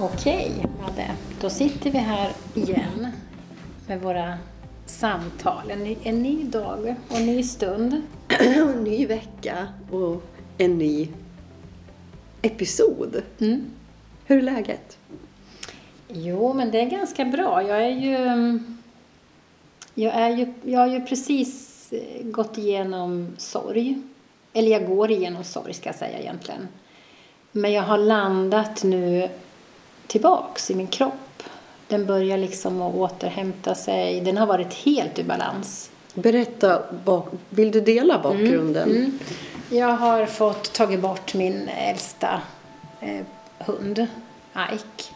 Okej, Madde. Då sitter vi här igen med våra samtal. En ny, en ny dag och en ny stund. en ny vecka och en ny episod. Mm. Hur är läget? Jo, men det är ganska bra. Jag är ju... Jag, är ju, jag har ju precis eh, gått igenom sorg. Eller jag går igenom sorg, ska jag säga egentligen. Men jag har landat nu tillbaks i min kropp. Den börjar liksom att återhämta sig. Den har varit helt ur balans. Berätta, vill du dela bakgrunden? Mm, mm. Jag har fått tagit bort min äldsta eh, hund, Ike.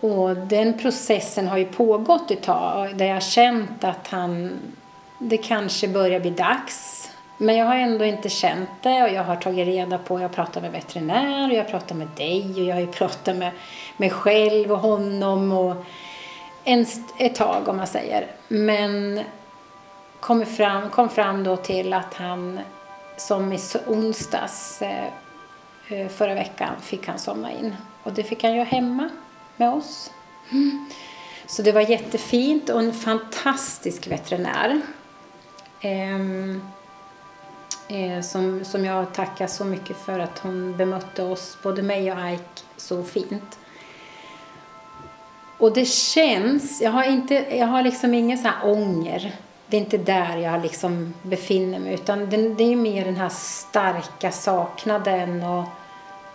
Och den processen har ju pågått ett tag där jag har känt att han, det kanske börjar bli dags. Men jag har ändå inte känt det och jag har tagit reda på, jag har pratat med veterinär och jag har pratat med dig och jag har ju pratat med mig själv och honom och en, ett tag om man säger. Men kom fram, kom fram då till att han som i onsdags eh, eh, förra veckan fick han somna in. Och det fick han göra hemma med oss. Mm. Så det var jättefint och en fantastisk veterinär. Ehm, eh, som, som jag tackar så mycket för att hon bemötte oss, både mig och Ike, så fint. Och det känns, jag har, inte, jag har liksom ingen sån här ånger. Det är inte där jag liksom befinner mig utan det, det är mer den här starka saknaden och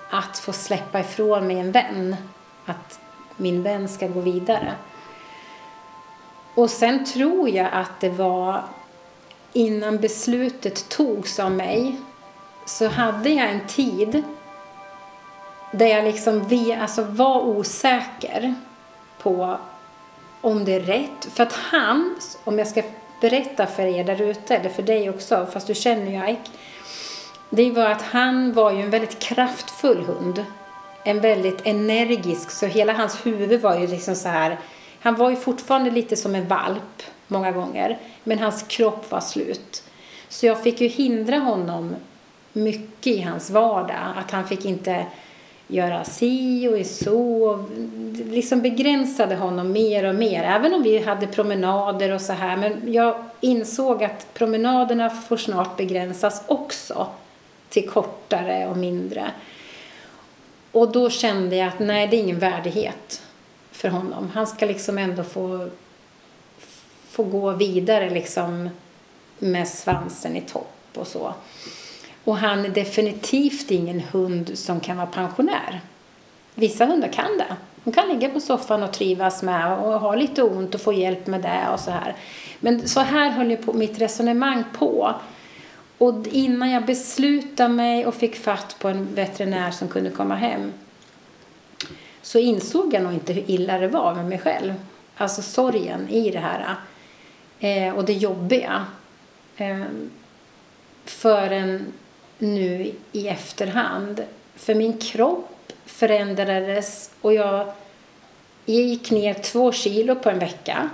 att få släppa ifrån mig en vän. Att min vän ska gå vidare. Och sen tror jag att det var innan beslutet togs av mig så hade jag en tid där jag liksom alltså var osäker på om det är rätt. För att han, om jag ska berätta för er där ute, eller för dig också, fast du känner ju Ike. Det var att han var ju en väldigt kraftfull hund. En väldigt energisk, så hela hans huvud var ju liksom så här. Han var ju fortfarande lite som en valp många gånger, men hans kropp var slut. Så jag fick ju hindra honom mycket i hans vardag. Att han fick inte göra si och så. Liksom begränsade honom mer och mer. Även om vi hade promenader och så här. Men jag insåg att promenaderna får snart begränsas också. Till kortare och mindre. Och då kände jag att nej, det är ingen värdighet för honom. Han ska liksom ändå få, få gå vidare liksom med svansen i topp och så. Och han är definitivt ingen hund som kan vara pensionär. Vissa hundar kan det. De kan ligga på soffan och trivas med och ha lite ont och få hjälp med det och så här. Men så här höll ju på, mitt resonemang på. Och innan jag beslutade mig och fick fatt på en veterinär som kunde komma hem så insåg jag nog inte hur illa det var med mig själv. Alltså sorgen i det här. Eh, och det jobbiga. Eh, förrän nu i efterhand. För min kropp förändrades och jag gick ner två kilo på en vecka.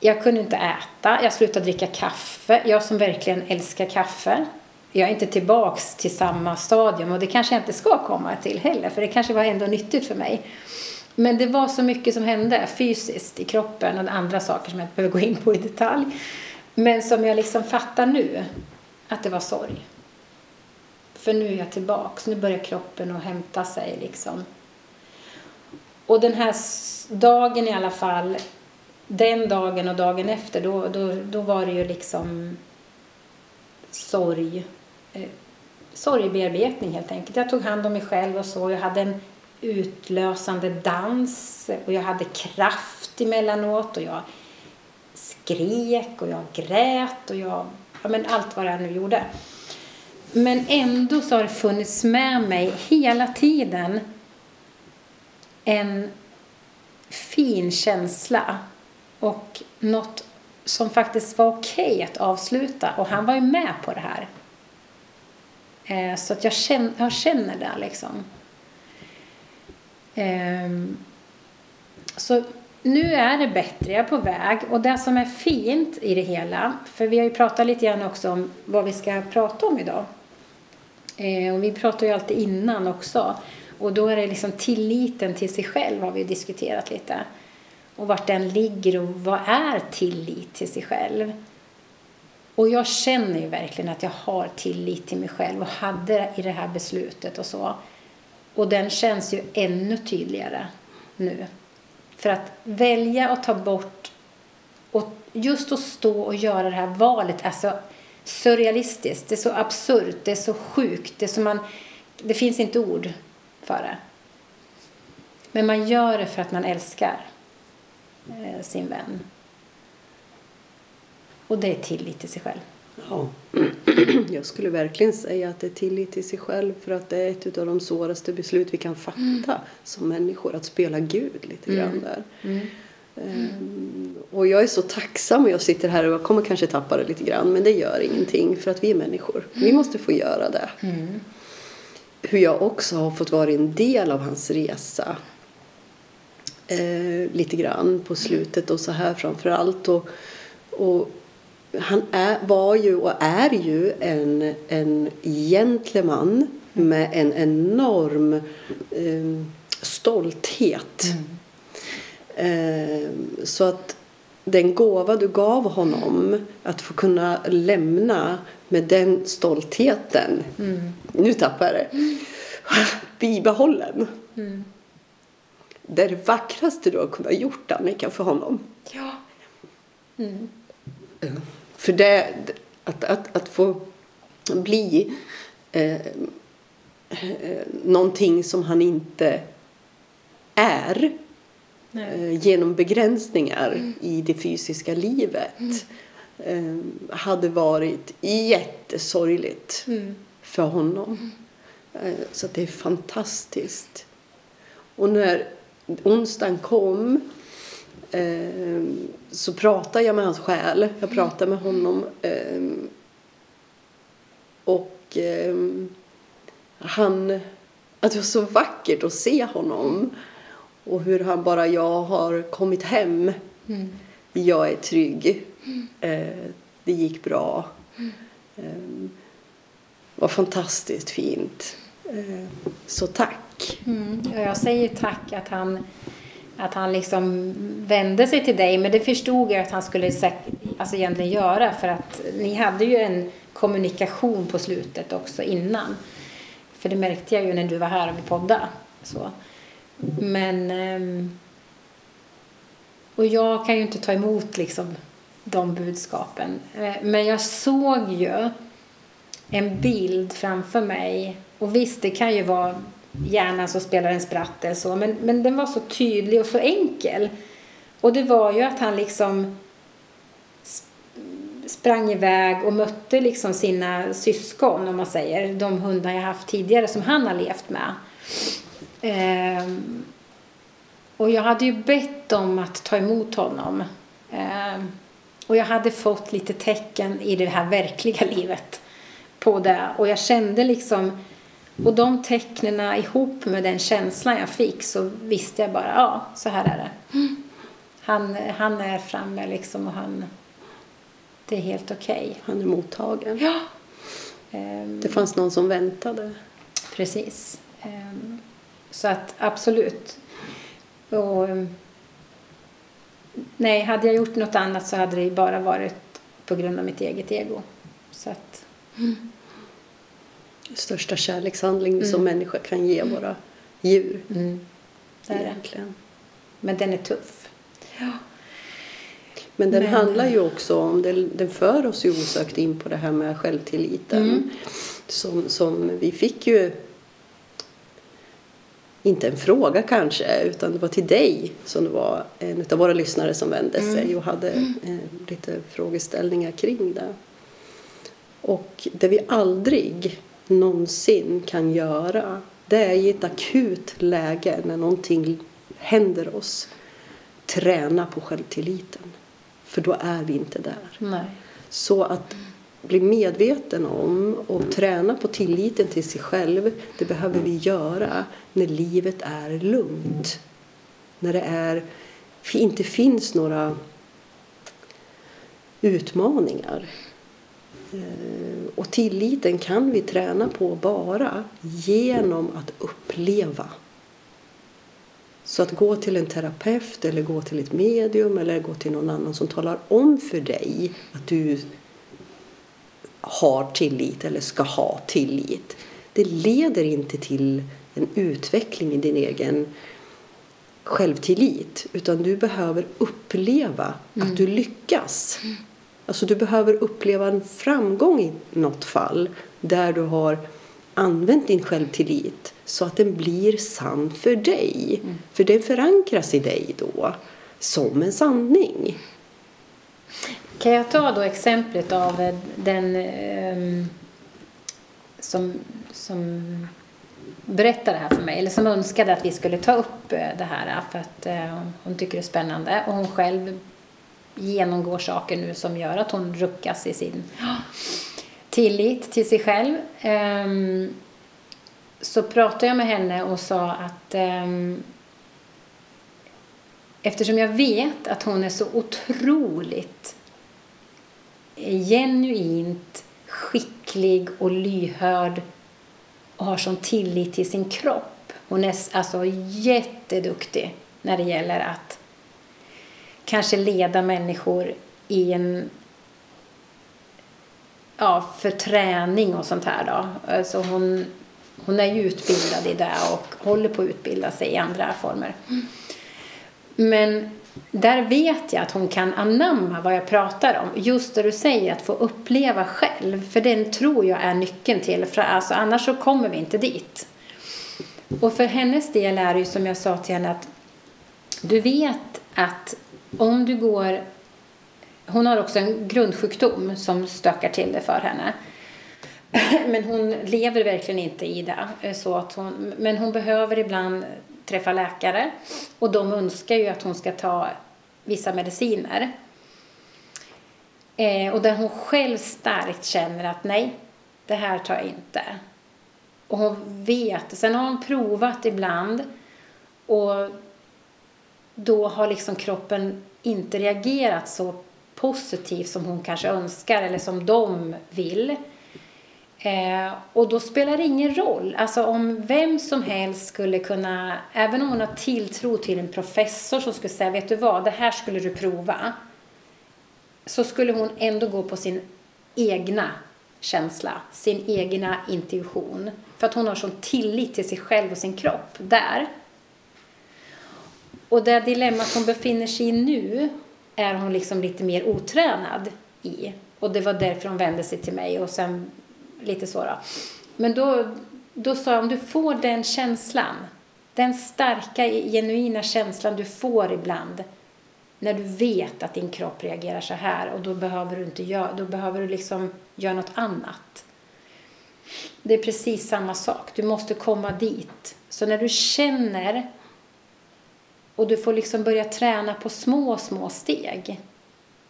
Jag kunde inte äta, jag slutade dricka kaffe. Jag som verkligen älskar kaffe. Jag är inte tillbaks till samma stadium och det kanske jag inte ska komma till heller för det kanske var ändå nyttigt för mig. Men det var så mycket som hände fysiskt i kroppen och andra saker som jag inte behöver gå in på i detalj. Men som jag liksom fattar nu att det var sorg. För nu är jag tillbaks. Nu börjar kroppen att hämta sig liksom. Och den här dagen i alla fall, den dagen och dagen efter, då, då, då var det ju liksom sorg. Eh, sorgbearbetning helt enkelt. Jag tog hand om mig själv och så. Jag hade en utlösande dans och jag hade kraft emellanåt och jag skrek och jag grät och jag, ja men allt vad jag nu gjorde. Men ändå så har det funnits med mig hela tiden en fin känsla och något som faktiskt var okej okay att avsluta. Och han var ju med på det här. Eh, så att jag känner, jag känner det liksom. Eh, så nu är det bättre, jag är på väg. Och det som är fint i det hela, för vi har ju pratat lite grann också om vad vi ska prata om idag. Eh, och vi pratar ju alltid innan också. och då är det liksom tilliten till sig själv har vi diskuterat lite. Och vart den ligger och vad är tillit till sig själv? Och jag känner ju verkligen att jag har tillit till mig själv och hade i det här beslutet och så. Och den känns ju ännu tydligare nu. För att välja att ta bort och just att stå och göra det här valet är så surrealistiskt, det är så absurt, det är så sjukt, det är så man, det finns inte ord för det. Men man gör det för att man älskar eh, sin vän. Och det är tillit till sig själv. Ja. Jag skulle verkligen säga att det är tillit till sig själv för att det är ett av de svåraste beslut vi kan fatta mm. som människor, att spela Gud lite grann mm. där. Mm. Um, och jag är så tacksam och jag sitter här och jag kommer kanske tappa det lite grann men det gör ingenting för att vi är människor. Vi mm. måste få göra det. Mm. Hur jag också har fått vara en del av hans resa eh, lite grann på slutet och så här framför allt. Och, och han är, var ju och är ju en, en gentleman med en enorm eh, stolthet. Mm. Eh, så att den gåva du gav honom, att få kunna lämna med den stoltheten. Mm. Nu tappar jag det. Mm. Bibehållen. Mm. Det är det vackraste du har kunnat gjort, Annika, för honom. Ja. Mm. För det, att, att, att få bli eh, eh, någonting som han inte är eh, genom begränsningar mm. i det fysiska livet mm. eh, hade varit jättesorgligt mm. för honom. Eh, så det är fantastiskt. Och när onsdagen kom eh, så pratade jag med hans själ. Jag pratade med honom. Eh, och eh, han... Att det var så vackert att se honom. Och hur han bara, jag har kommit hem. Mm. Jag är trygg. Mm. det gick bra. Mm. Det var fantastiskt fint. så tack. Mm. Jag säger tack att han att han liksom vände sig till dig. Men det förstod jag att han skulle alltså egentligen göra för att ni hade ju en kommunikation på slutet också innan. För det märkte jag ju när du var här och vi poddade. Så. Men... Ehm, och jag kan ju inte ta emot liksom de budskapen. Eh, men jag såg ju en bild framför mig. Och visst, det kan ju vara hjärnan som spelar en spratt eller så. Men, men den var så tydlig och så enkel. Och det var ju att han liksom sprang iväg och mötte liksom sina syskon, om man säger. De hundar jag haft tidigare som han har levt med. Ehm, och jag hade ju bett dem att ta emot honom. Ehm, och jag hade fått lite tecken i det här verkliga livet på det. Och jag kände liksom och de tecknen ihop med den känslan jag fick så visste jag bara, ja, så här är det. Han, han är framme liksom och han, det är helt okej. Okay. Han är mottagen. Ja. Det fanns någon som väntade. Precis. Um, så att absolut. Och, um, nej, hade jag gjort något annat så hade det bara varit på grund av mitt eget ego. Så att, mm största kärlekshandling vi mm. som människa kan ge våra djur. Mm. Det är Egentligen. Men den är tuff. Ja. Men den Men... handlar ju också om, den, den för oss ju osökt in på det här med självtilliten. Mm. Som, som vi fick ju inte en fråga kanske, utan det var till dig som det var en av våra lyssnare som vände mm. sig och hade mm. eh, lite frågeställningar kring det. Och det vi aldrig någonsin kan göra det är i ett akut läge när någonting händer oss träna på självtilliten. För då är vi inte där. Nej. Så att bli medveten om och träna på tilliten till sig själv det behöver vi göra när livet är lugnt. När det är, inte finns några utmaningar. Eh, och tilliten kan vi träna på bara genom att uppleva. Så att gå till en terapeut eller gå till ett medium eller gå till någon annan som talar om för dig att du har tillit eller ska ha tillit. Det leder inte till en utveckling i din egen självtillit utan du behöver uppleva mm. att du lyckas. Alltså du behöver uppleva en framgång i något fall där du har använt din självtillit så att den blir sann för dig. Mm. För den förankras i dig då som en sanning. Kan jag ta då exemplet av eh, den um, som, som berättade det här för mig, eller som önskade att vi skulle ta upp eh, det här för att uh, hon tycker det är spännande och hon själv genomgår saker nu som gör att hon ruckas i sin tillit till sig själv. Um, så pratade jag med henne och sa att um, eftersom jag vet att hon är så otroligt genuint skicklig och lyhörd och har sån tillit till sin kropp. Hon är alltså jätteduktig när det gäller att kanske leda människor i en ja, för träning och sånt här då. Alltså hon, hon är ju utbildad i det och håller på att utbilda sig i andra former. Men där vet jag att hon kan anamma vad jag pratar om. Just det du säger, att få uppleva själv. För den tror jag är nyckeln till, för alltså, annars så kommer vi inte dit. Och för hennes del är det ju som jag sa till henne att du vet att om du går... Hon har också en grundsjukdom som stökar till det för henne. Men hon lever verkligen inte i det. Så att hon, men hon behöver ibland träffa läkare och de önskar ju att hon ska ta vissa mediciner. Eh, och där hon själv starkt känner att nej, det här tar jag inte. Och hon vet. Sen har hon provat ibland och då har liksom kroppen inte reagerat så positivt som hon kanske önskar eller som de vill. Eh, och då spelar det ingen roll. Alltså om vem som helst skulle kunna, även om hon har tilltro till en professor som skulle säga, vet du vad, det här skulle du prova. Så skulle hon ändå gå på sin egna känsla, sin egna intuition. För att hon har sån tillit till sig själv och sin kropp där. Och det dilemmat hon befinner sig i nu är hon liksom lite mer otränad i. Och det var därför hon vände sig till mig och sen lite så då. Men då, då sa jag, om du får den känslan, den starka, genuina känslan du får ibland när du vet att din kropp reagerar så här och då behöver du inte göra, då behöver du liksom göra något annat. Det är precis samma sak. Du måste komma dit. Så när du känner och du får liksom börja träna på små, små steg.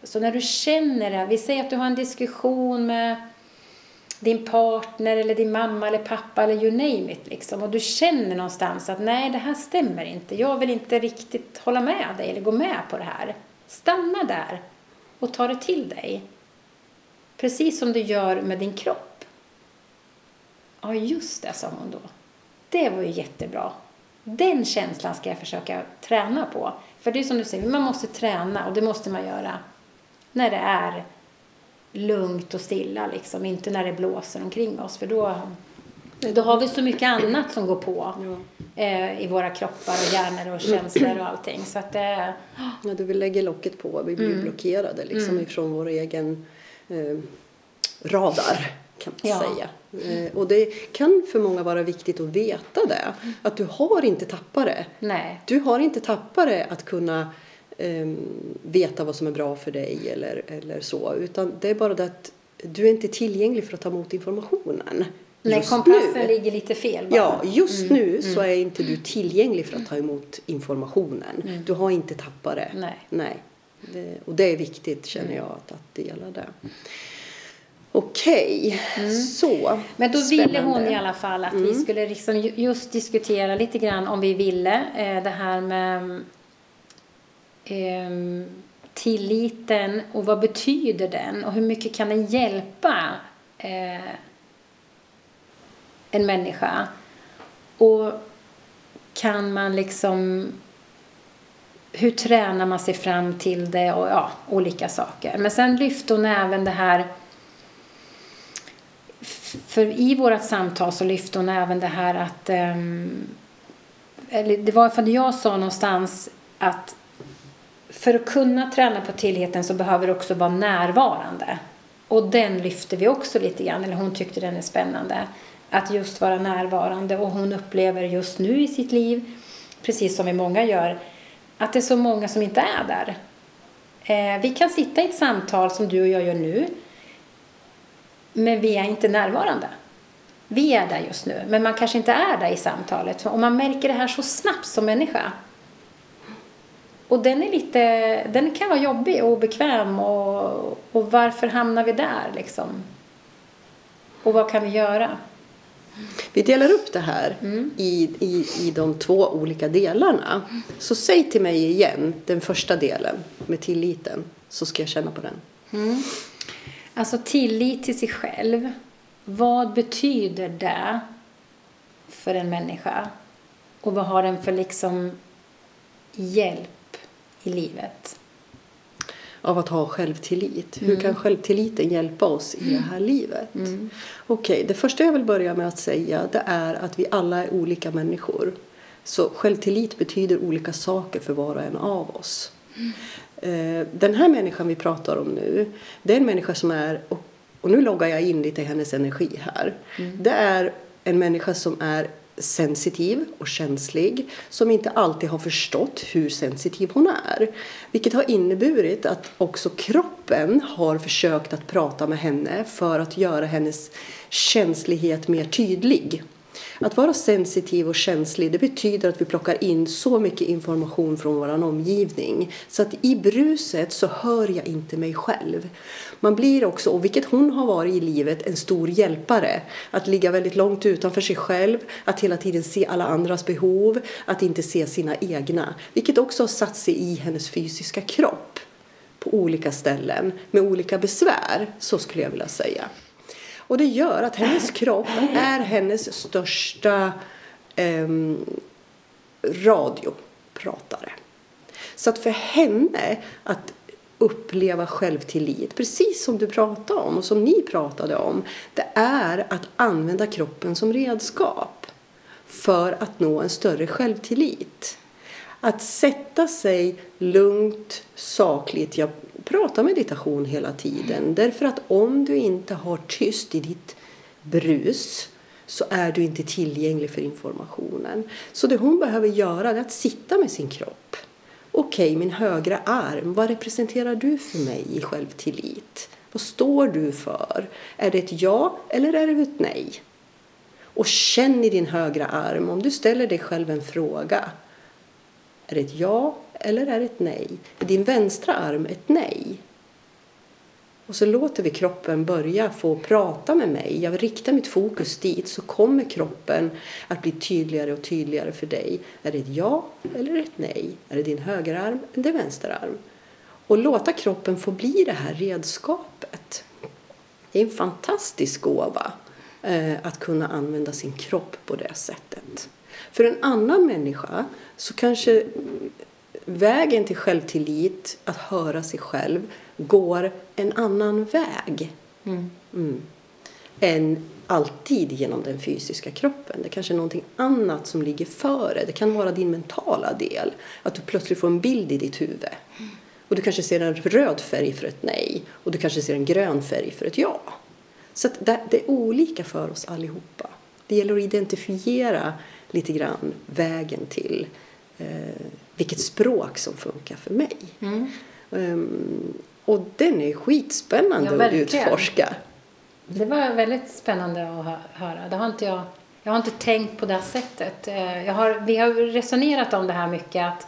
Så när du känner det, vi säger att du har en diskussion med din partner eller din mamma eller pappa eller you name it liksom och du känner någonstans att nej det här stämmer inte, jag vill inte riktigt hålla med dig eller gå med på det här. Stanna där och ta det till dig. Precis som du gör med din kropp. Ja just det, sa hon då. Det var ju jättebra. Den känslan ska jag försöka träna på. För det är som du säger, man måste träna och det måste man göra när det är lugnt och stilla liksom, inte när det blåser omkring oss för då, då har vi så mycket annat som går på ja. eh, i våra kroppar och hjärnor och känslor och allting. Så att, eh, ja, då vi lägger locket på, vi blir mm. blockerade liksom mm. ifrån vår egen eh, radar kan man ja. säga. Eh, och det kan för många vara viktigt att veta det. Att du har inte tappat det. Nej. Du har inte tappat det att kunna um, veta vad som är bra för dig eller, eller så. Utan det är bara det att du är inte tillgänglig för att ta emot informationen. Nej, kompassen nu. ligger lite fel bara. Ja, just mm, nu mm. så är inte du tillgänglig för att ta emot informationen. Mm. Du har inte tappat det. Nej. Nej. Det, och det är viktigt känner mm. jag att, att dela det. Okej, okay. mm. så. Men då Spännande. ville hon i alla fall att vi mm. skulle liksom just diskutera lite grann om vi ville eh, det här med eh, tilliten och vad betyder den och hur mycket kan den hjälpa eh, en människa? Och kan man liksom hur tränar man sig fram till det och ja, olika saker. Men sen lyfte hon även det här för i vårt samtal så lyfte hon även det här att um, eller det var för jag sa någonstans att för att kunna träna på tillheten så behöver du också vara närvarande. Och den lyfte vi också lite grann, eller hon tyckte den är spännande. Att just vara närvarande och hon upplever just nu i sitt liv, precis som vi många gör, att det är så många som inte är där. Eh, vi kan sitta i ett samtal som du och jag gör nu, men vi är inte närvarande. Vi är där just nu, men man kanske inte är där i samtalet. Och man märker det här så snabbt som människa. Och den är lite, den kan vara jobbig och obekväm och, och varför hamnar vi där liksom? Och vad kan vi göra? Vi delar upp det här mm. i, i, i de två olika delarna. Så säg till mig igen den första delen med tilliten så ska jag känna på den. Mm. Alltså tillit till sig själv. Vad betyder det för en människa? Och vad har den för liksom hjälp i livet? Av att ha självtillit. Mm. Hur kan självtilliten hjälpa oss i det här livet? Mm. Okej, okay, det första jag vill börja med att säga det är att vi alla är olika människor. Så självtillit betyder olika saker för var och en av oss. Mm. Den här människan vi pratar om nu, det är en människa som är, och nu loggar jag in lite i hennes energi här. Mm. Det är en människa som är sensitiv och känslig som inte alltid har förstått hur sensitiv hon är. Vilket har inneburit att också kroppen har försökt att prata med henne för att göra hennes känslighet mer tydlig. Att vara sensitiv och känslig det betyder att vi plockar in så mycket information från vår omgivning så att i bruset så hör jag inte mig själv. Man blir också, och vilket hon har varit i livet, en stor hjälpare. Att ligga väldigt långt utanför sig själv, att hela tiden se alla andras behov, att inte se sina egna. Vilket också har satt sig i hennes fysiska kropp på olika ställen med olika besvär, så skulle jag vilja säga. Och det gör att hennes kropp är hennes största eh, radiopratare. Så att för henne att uppleva självtillit, precis som du pratade om och som ni pratade om, det är att använda kroppen som redskap för att nå en större självtillit. Att sätta sig lugnt, sakligt. Jag Prata meditation hela tiden därför att om du inte har tyst i ditt brus så är du inte tillgänglig för informationen. Så det hon behöver göra är att sitta med sin kropp Okej, okay, min högra arm, vad representerar du för mig i självtillit? Vad står du för? Är det ett ja eller är det ett nej? Och känn i din högra arm, om du ställer dig själv en fråga. Är det ett ja eller är det ett nej? Är din vänstra arm ett nej? Och så låter vi kroppen börja få prata med mig. Jag riktar mitt fokus dit så kommer kroppen att bli tydligare och tydligare för dig. Är det ett ja eller ett nej? Är det din högerarm eller din vänsterarm? Och låta kroppen få bli det här redskapet. Det är en fantastisk gåva eh, att kunna använda sin kropp på det sättet. För en annan människa så kanske vägen till självtillit, att höra sig själv, går en annan väg. Mm. Mm. Än alltid genom den fysiska kroppen. Det kanske är någonting annat som ligger före. Det kan vara din mentala del. Att du plötsligt får en bild i ditt huvud. Och du kanske ser en röd färg för ett nej. Och du kanske ser en grön färg för ett ja. Så det, det är olika för oss allihopa. Det gäller att identifiera lite grann vägen till eh, vilket språk som funkar för mig. Mm. Um, och den är skitspännande ja, att utforska. Det var väldigt spännande att höra. Det har inte jag, jag har inte tänkt på det sättet. Eh, jag har, vi har resonerat om det här mycket att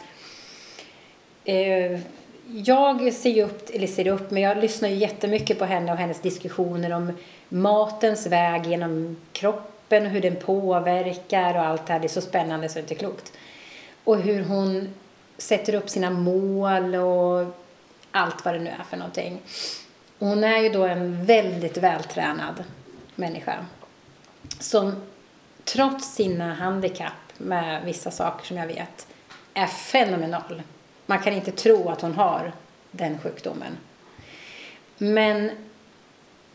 eh, jag ser upp, eller ser upp, men jag lyssnar ju jättemycket på henne och hennes diskussioner om matens väg genom kroppen och hur den påverkar och allt det här. Det är så spännande så det är inte klokt. Och hur hon sätter upp sina mål och allt vad det nu är för någonting. Och hon är ju då en väldigt vältränad människa som trots sina handikapp med vissa saker som jag vet är fenomenal. Man kan inte tro att hon har den sjukdomen. Men,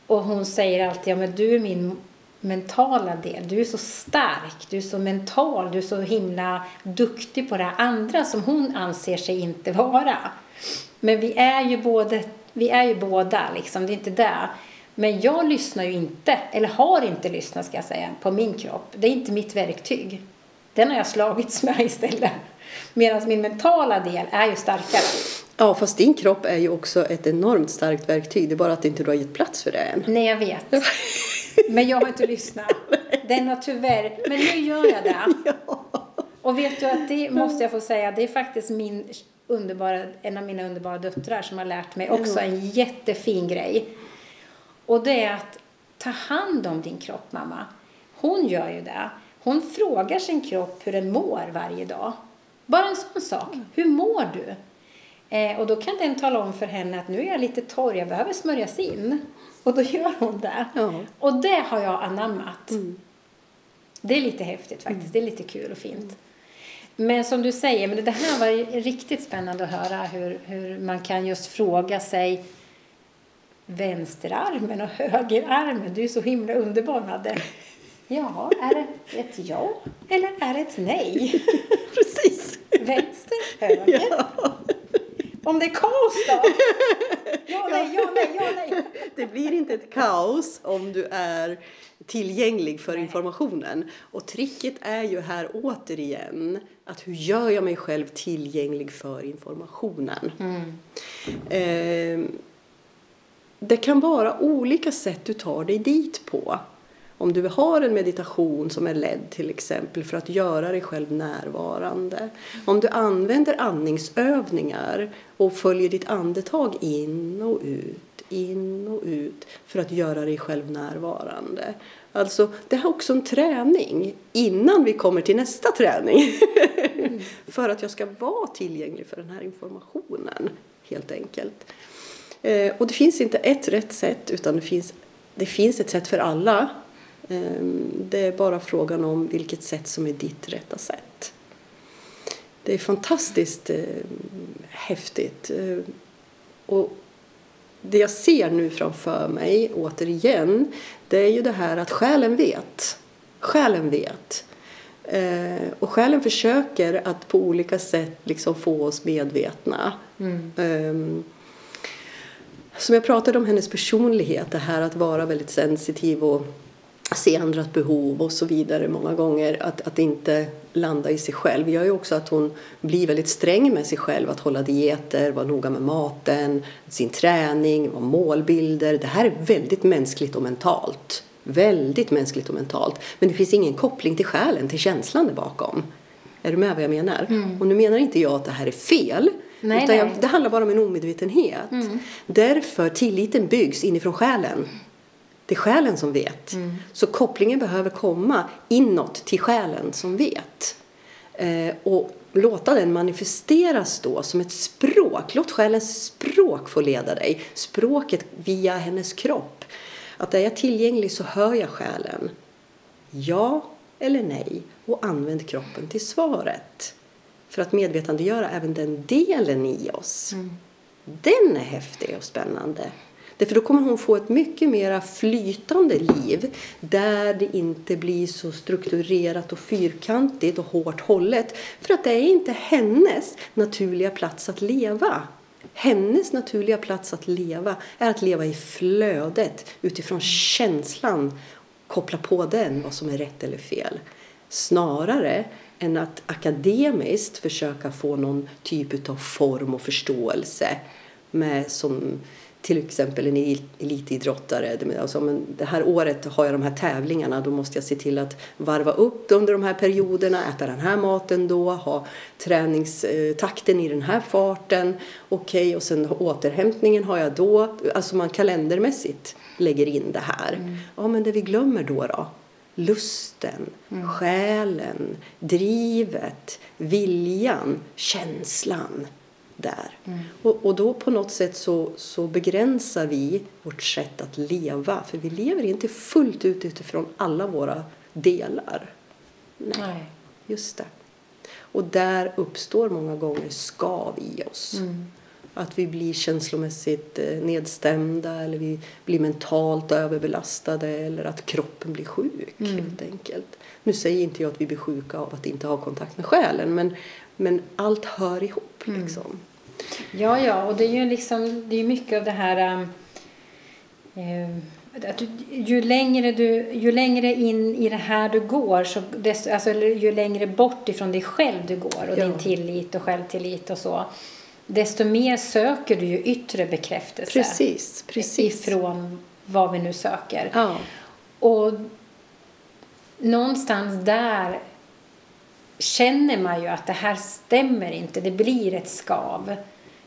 och hon säger alltid, ja men du är min mentala del. Du är så stark, du är så mental, du är så himla duktig på det andra som hon anser sig inte vara. Men vi är ju, både, vi är ju båda, liksom, det är inte det. Men jag lyssnar ju inte, eller har inte lyssnat ska jag säga, på min kropp. Det är inte mitt verktyg. Den har jag slagits med istället. Medan min mentala del är ju starkare. Ja, fast din kropp är ju också ett enormt starkt verktyg. Det är bara att inte du har gett plats för det än. Nej, jag vet. Men jag har inte lyssnat. Den har tyvärr... Men nu gör jag det. Ja. Och vet du att det måste jag få säga, det är faktiskt min underbara, en av mina underbara döttrar som har lärt mig också en jättefin grej. Och det är att ta hand om din kropp, mamma. Hon gör ju det. Hon frågar sin kropp hur den mår varje dag. Bara en sån sak. Hur mår du? Eh, och då kan den tala om för henne att nu är jag lite torr, jag behöver smörjas in. Och då gör hon det. Ja. Och det har jag anammat. Mm. Det är lite häftigt faktiskt. Mm. Det är lite kul och fint. Men som du säger, men det här var riktigt spännande att höra hur, hur man kan just fråga sig vänsterarmen och högerarmen. Du är så himla underbar, Madde. Ja, är det ett ja eller är det ett nej? Precis. Vänster, höger. Ja. Om det är kaos då? Ja, nej, ja, nej, ja, nej. Det blir inte ett kaos om du är tillgänglig för informationen. Och tricket är ju här återigen att hur gör jag mig själv tillgänglig för informationen? Mm. Eh, det kan vara olika sätt du tar dig dit på. Om du har en meditation som är ledd till exempel för att göra dig själv närvarande. Om du använder andningsövningar och följer ditt andetag in och ut, in och ut för att göra dig själv närvarande. Alltså, det är också en träning innan vi kommer till nästa träning. Mm. för att jag ska vara tillgänglig för den här informationen, helt enkelt. Eh, och det finns inte ett rätt sätt, utan det finns, det finns ett sätt för alla. Ehm, det är bara frågan om vilket sätt som är ditt rätta sätt. Det är fantastiskt eh, häftigt. Eh, och det jag ser nu framför mig, återigen, det är ju det här att själen vet. Själen vet. Eh, och själen försöker att på olika sätt liksom få oss medvetna. Mm. Eh, som jag pratade om hennes personlighet, det här att vara väldigt sensitiv och se andras behov och så vidare många gånger. Att, att inte landa i sig själv gör ju också att hon blir väldigt sträng med sig själv. Att hålla dieter, vara noga med maten, sin träning, målbilder. Det här är väldigt mänskligt och mentalt. Väldigt mänskligt och mentalt. Men det finns ingen koppling till själen, till känslan där bakom. Är du med vad jag menar? Mm. Och nu menar inte jag att det här är fel. Nej, utan jag, det handlar bara om en omedvetenhet. Mm. Därför tilliten byggs inifrån själen. Det är själen som vet. Mm. Så kopplingen behöver komma inåt till själen som vet. Eh, och låta den manifesteras då som ett språk. Låt själens språk få leda dig. Språket via hennes kropp. Att är jag tillgänglig så hör jag själen. Ja eller nej. Och använd kroppen till svaret. För att medvetandegöra även den delen i oss. Mm. Den är häftig och spännande. Därför då kommer hon få ett mycket mer flytande liv där det inte blir så strukturerat och fyrkantigt och hårt hållet. För att det är inte hennes naturliga plats att leva. Hennes naturliga plats att leva är att leva i flödet utifrån känslan. Koppla på den vad som är rätt eller fel. Snarare än att akademiskt försöka få någon typ av form och förståelse med som till exempel en elitidrottare. Alltså, men det här året har jag de här tävlingarna. Då måste jag se till att varva upp under de här perioderna, äta den här maten då, ha träningstakten i den här farten. Okej, okay, och sen återhämtningen har jag då. Alltså man kalendermässigt lägger in det här. Mm. Ja, men det vi glömmer då då? Lusten, mm. själen, drivet, viljan, känslan där. Och, och då på något sätt så, så begränsar vi vårt sätt att leva. För vi lever inte fullt ut utifrån alla våra delar. Nej. Just det. Och där uppstår många gånger skav i oss. Att vi blir känslomässigt eh, nedstämda eller vi blir mentalt överbelastade eller att kroppen blir sjuk helt enkelt. Nu säger inte jag att vi blir sjuka av att inte ha kontakt med själen men, men allt hör ihop liksom. Ja, ja, och det är ju liksom, det är mycket av det här eh, att du, ju, längre du, ju längre in i det här du går, så desto, alltså, ju längre bort ifrån dig själv du går och Ja. din tillit och självtillit och så, desto mer söker du ju yttre bekräftelse Precis, precis. ifrån vad vi nu söker. Ja, Och någonstans där känner man ju att det här stämmer inte. Det blir ett skav.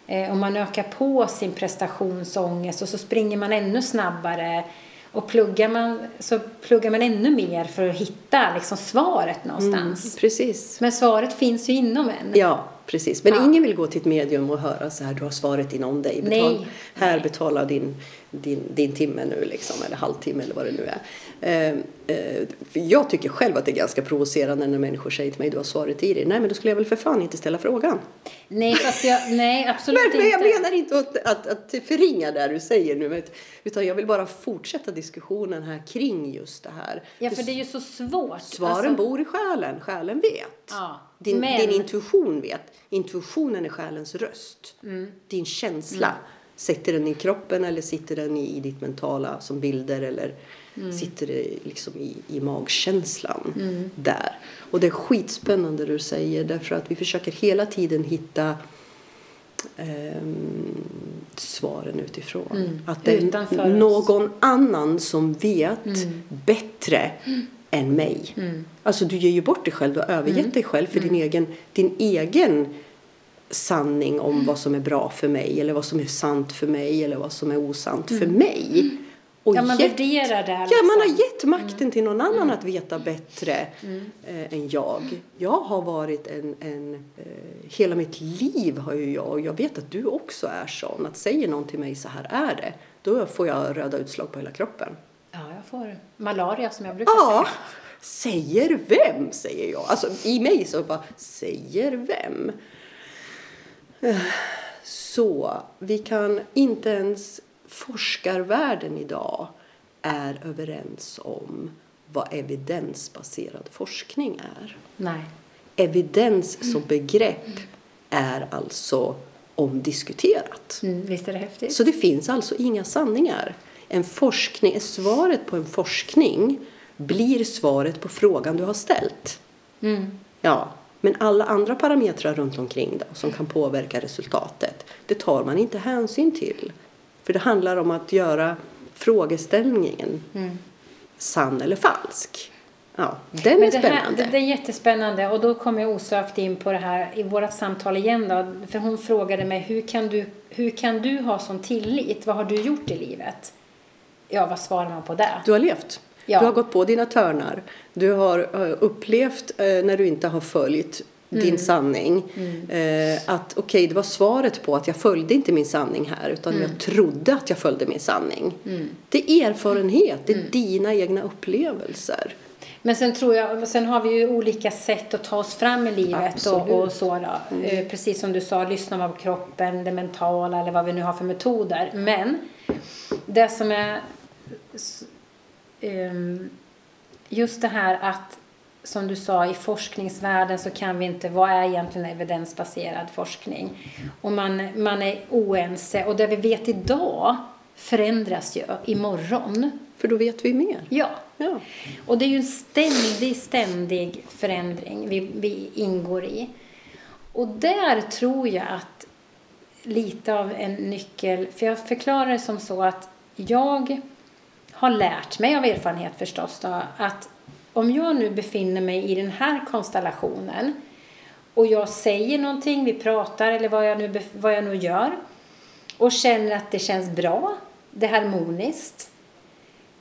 Eh, och man ökar på sin prestationsångest och så springer man ännu snabbare. Och pluggar man så pluggar man ännu mer för att hitta liksom svaret någonstans. precis. Men svaret finns ju inom en. Ja, precis. Men Ja. ingen vill gå till ett medium och höra så här, du har svaret inom dig. Betal, Nej. Här, betala din, din, din timme nu liksom, eller halvtimme eller vad det nu är. Eh, eh, jag tycker själv att det är ganska provocerande när människor säger till mig, du har svaret i dig. Nej, men då skulle jag väl för fan inte ställa frågan. Nej, fast jag, nej absolut Men, men jag inte. menar inte att, att, att förringa det du säger nu, men- utan jag vill bara fortsätta diskussionen här kring just det här. Ja, för det är ju så svårt. Svaren Alltså- bor i själen, själen vet. Ja, Din, men- din intuition vet. Intuitionen är själens röst. Mm. Din känsla. Sitter den i kroppen eller sitter den i, i ditt mentala som bilder eller Mm. sitter det liksom i, i magkänslan Mm. där. Och det är skitspännande det du säger därför att vi försöker hela tiden hitta ehm, svaren utifrån. Mm. Att det är oss. någon annan som vet Mm. bättre än mig. Alltså du ger ju bort dig själv, du har övergett Mm. dig själv för din, egen, din egen sanning om vad som är bra för mig eller vad som är sant för mig eller vad som är osant för mig. Och Mm. Ja, man gett- värderar det. Ja, liksom. man har gett makten till någon annan att veta bättre eh, än jag. Jag har varit en, en eh, hela mitt liv har ju jag, och jag vet att du också är sån, att säger någon till mig så här är det, då får jag röda utslag på hela kroppen. Ja, jag får malaria som jag brukar Ja, säga. säger vem, säger jag. Alltså i mig så bara, säger vem? Så vi kan inte ens forskarvärlden idag är överens om vad evidensbaserad forskning är. Nej. Evidens som begrepp är alltså omdiskuterat. Mm, visst är det häftigt? Så det finns alltså inga sanningar. En forskning, svaret på en forskning blir svaret på frågan du har ställt. Mm. Ja, men alla andra parametrar runt omkring då, som kan påverka resultatet, det tar man inte hänsyn till. För det handlar om att göra frågeställningen Mm. sann eller falsk. Ja, den är Men det, här, spännande. det, det är jättespännande och då kommer jag osökt in på det här i vårt samtal igen då. För hon frågade mig hur kan du, hur kan du ha sån tillit? Vad har du gjort i livet? Ja, vad svarar man på det? Du har levt. Ja. Du har gått på dina törnar. Du har eh, upplevt eh, när du inte har följt Mm. din sanning. Eh, att okej, det var svaret på att jag följde inte min sanning här utan Mm. jag trodde att jag följde min sanning. Det är erfarenhet, det är Mm. dina egna upplevelser. Men sen tror jag, sen har vi ju olika sätt att ta oss fram i livet Absolut. och, och så. Eh, Precis som du sa, lyssna på kroppen, det mentala eller vad vi nu har för metoder. Men det som är just det här att som du sa, i forskningsvärlden så kan vi inte, vad är egentligen evidensbaserad forskning? Och man, man är oense och det vi vet idag förändras ju imorgon. För då vet vi mer. Ja, Ja. och det är ju en ständig, ständig förändring vi, vi ingår i. Och där tror jag att lite av en nyckel, för jag förklarar det som så att jag har lärt mig av erfarenhet förstås då, att om jag nu befinner mig i den här konstellationen och jag säger någonting, vi pratar eller vad jag nu, vad jag nu gör och känner att det känns bra, det är harmoniskt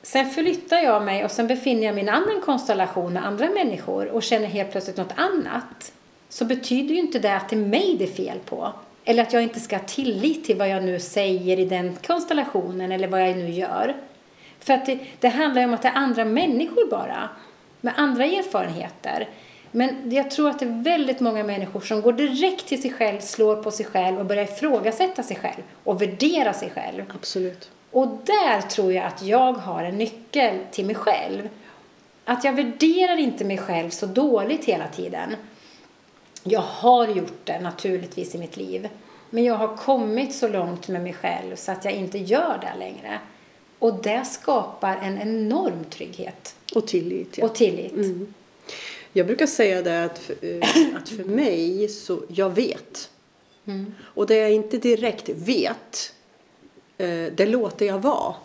Sen flyttar jag mig och sen befinner jag mig i en annan konstellation med andra människor och känner helt plötsligt något annat. Så betyder ju inte det att det är mig det är fel på. Eller att jag inte ska ha tillit till vad jag nu säger i den konstellationen eller vad jag nu gör. För att det, det handlar ju om att det är andra människor bara, med andra erfarenheter. Men jag tror att det är väldigt många människor som går direkt till sig själv, slår på sig själv och börjar ifrågasätta sig själv och värdera sig själv. Absolut. Och där tror jag att jag har en nyckel till mig själv. Att jag värderar inte mig själv så dåligt hela tiden. Jag har gjort det naturligtvis i mitt liv. Men jag har kommit så långt med mig själv så att jag inte gör det längre. Och det skapar en enorm trygghet. Och tillit. Ja. Och tillit. Mm. Jag brukar säga det att, eh, att för mig så, jag vet. Mm. Och det jag inte direkt vet, eh, det låter jag vara.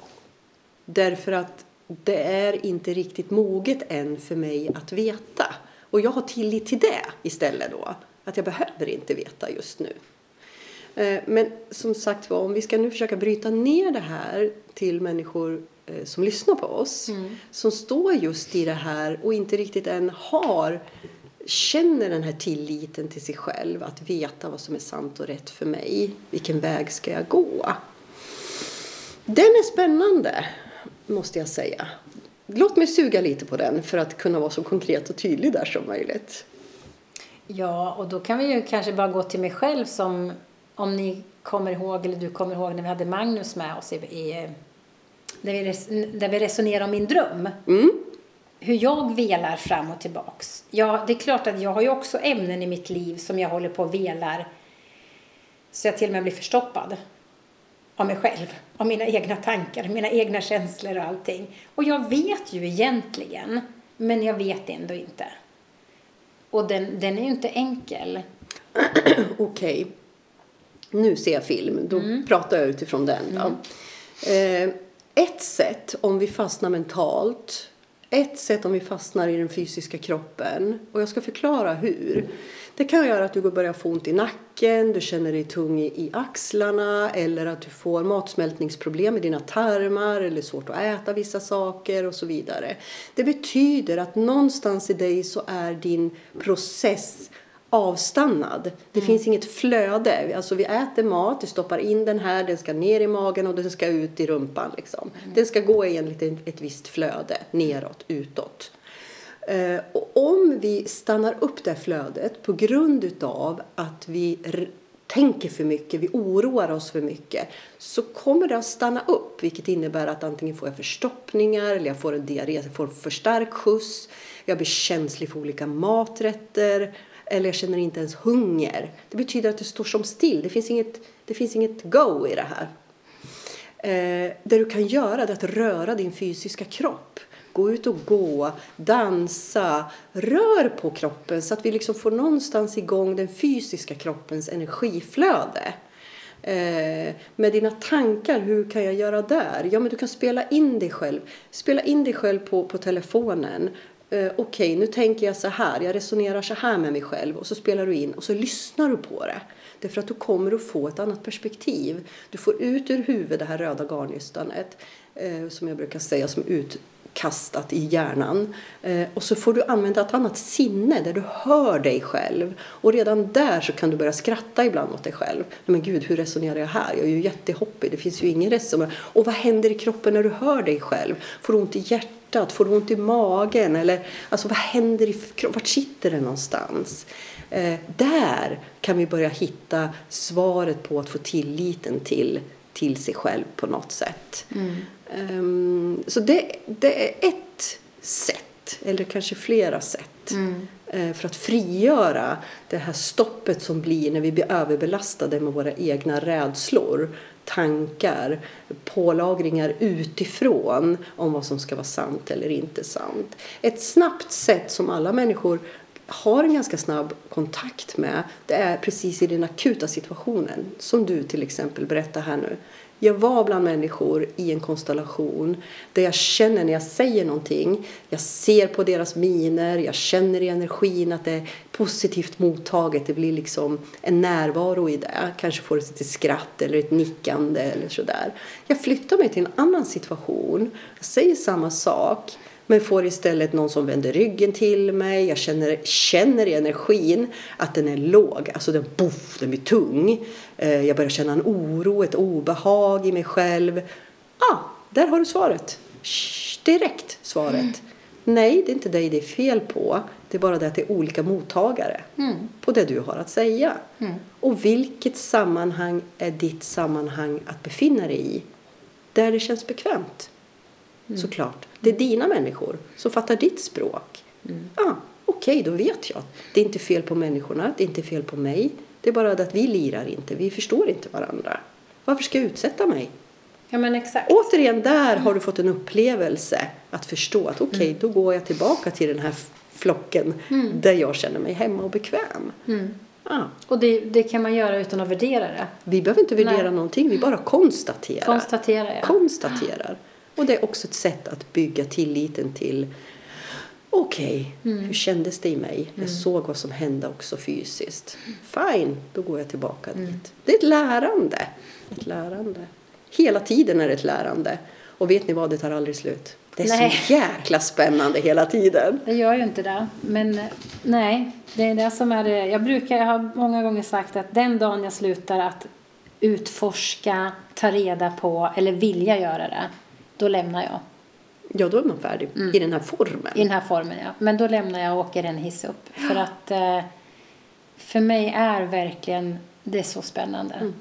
Därför att det är inte riktigt moget än för mig att veta. Och jag har tillit till det istället då. Att jag behöver inte veta just nu. Eh, Men som sagt var, om vi ska nu försöka bryta ner det här till människor eh, som lyssnar på oss. Som står just i det här och inte riktigt än har känner den här tilliten till sig själv. Att veta vad som är sant och rätt för mig. Vilken väg ska jag gå? Den är spännande, måste jag säga. Låt mig suga lite på den för att kunna vara så konkret och tydlig där som möjligt. Ja, och då kan vi ju kanske bara gå till mig själv som om ni kommer ihåg, eller du kommer ihåg när vi hade Magnus med oss i, i där, vi res, där vi resonerade om min dröm. Mm. Hur jag velar fram och tillbaks. Ja, det är klart att jag har ju också ämnen i mitt liv som jag håller på och velar så jag till och med blir förstoppad av mig själv, av mina egna tankar, mina egna känslor och allting. Och jag vet ju egentligen, men jag vet ändå inte. Och den, den är ju inte enkel. Okej. Nu ser jag film. Då Mm. pratar jag utifrån den. Då. Eh, ett sätt om vi fastnar mentalt. Ett sätt om vi fastnar i den fysiska kroppen. Och jag ska förklara hur. Det kan göra att du börjar få ont i nacken, du känner dig tung i, i axlarna eller att du får matsmältningsproblem i dina tarmar eller svårt att äta vissa saker och så vidare. Det betyder att någonstans i dig så är din process avstannad. Det finns inget flöde. Alltså vi äter mat, vi stoppar in den här, den ska ner i magen och den ska ut i rumpan. Liksom. Den ska gå i en liten, ett visst flöde, neråt, utåt. Eh, och om vi stannar upp det flödet på grund utav att vi tänker för mycket, vi oroar oss för mycket, så kommer det att stanna upp. Vilket innebär att antingen får jag förstoppningar eller jag får en diarré, jag får för stark skjuts, jag blir känslig för olika maträtter eller jag känner inte ens hunger. Det betyder att det står som still, det finns inget, det finns inget go i det här. Eh, det du kan göra är att röra din fysiska kropp. Gå ut och gå, dansa, rör på kroppen så att vi liksom får någonstans igång den fysiska kroppens energiflöde. Eh, med dina tankar, hur kan jag göra där? Ja, men du kan spela in dig själv. Spela in dig själv på, på telefonen. Eh, Okej, nu tänker jag så här, jag resonerar så här med mig själv och så spelar du in och så lyssnar du på det. Därför att du kommer att få ett annat perspektiv. Du får ut ur huvudet det här röda garnnystanet eh, som jag brukar säga som kastat i hjärnan. Eh, och så får du använda ett annat sinne där du hör dig själv. Och redan där så kan du börja skratta ibland åt dig själv. Men gud, hur resonerar jag här? Jag är ju jättehoppig, det finns ju ingen resonemang. Och vad händer i kroppen när du hör dig själv? Får du ont i hjärtat? Får du ont i magen? Eller alltså, vad händer i kroppen? Vart sitter det någonstans? Eh, där kan vi börja hitta svaret på att få tilliten till, till sig själv på något sätt. Mm. Ehm, så det, det är ett sätt, eller kanske flera sätt, eh, för att frigöra det här stoppet som blir när vi blir överbelastade med våra egna rädslor, tankar, pålagringar utifrån om vad som ska vara sant eller inte sant. Ett snabbt sätt som alla människor har en ganska snabb kontakt med det är precis i den akuta situationen som du till exempel berättar här nu. Jag var bland människor i en konstellation där jag känner när jag säger någonting, jag ser på deras miner, jag känner i energin att det är positivt mottaget, det blir liksom en närvaro i det. Kanske får ett skratt eller ett nickande eller sådär. Jag flyttar mig till en annan situation, jag säger samma sak, Men får istället någon som vänder ryggen till mig. Jag känner, känner i energin att den är låg. Alltså den, boff, den blir tung. Eh, jag börjar känna en oro, ett obehag i mig själv. Ah, där har du svaret. Direkt svaret. Mm. Nej, det är inte dig det är fel på. Det är bara det att det är olika mottagare mm. på det du har att säga. Mm. Och vilket sammanhang är ditt sammanhang att befinna dig i? Där det känns bekvämt. Mm. Såklart. Det är dina människor som fattar ditt språk. Mm. Ah, Okej, okay, då vet jag. Det är inte fel på människorna, det är inte fel på mig. Det är bara det att vi lirar inte, vi förstår inte varandra. Varför ska jag utsätta mig? Ja, men exakt. Återigen, där har du fått en upplevelse att förstå att okej, okay, mm. då går jag tillbaka till den här flocken mm. där jag känner mig hemma och bekväm. Mm. Ah. Och det, det, kan man göra utan att värdera det. Vi behöver inte värdera Nej. någonting, vi bara konstaterar. Konstaterar, ja. konstaterar. Och det är också ett sätt att bygga tilliten till Okej, okay, mm. hur kändes det i mig? Jag mm. såg vad som hände också fysiskt. Fine, då går jag tillbaka mm. dit. Det är ett lärande. Ett lärande. Hela tiden är det ett lärande. Och vet ni vad, det tar aldrig slut. Det är nej. så jäkla spännande hela tiden. Det gör ju inte det. Men nej, det är det som är det. Jag brukar, jag har många gånger sagt att den dagen jag slutar att utforska, ta reda på eller vilja göra det, då lämnar jag. Ja, då är man färdig mm. i den här formen. I den här formen, ja. Men då lämnar jag och åker en hiss upp. För att eh, för mig är verkligen det så spännande. Mm.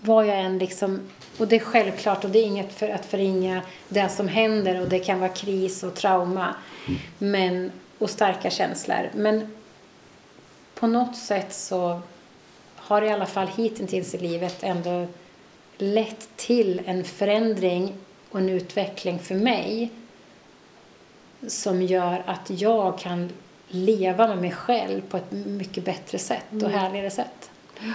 Vad jag än liksom, och det är självklart och det är inget för att förringa det som händer och det kan vara kris och trauma. Men, och starka känslor. Men på något sätt så har i alla fall hittills i livet ändå lett till en förändring och en utveckling för mig som gör att jag kan leva med mig själv på ett mycket bättre sätt och mm. härligare sätt. Ja.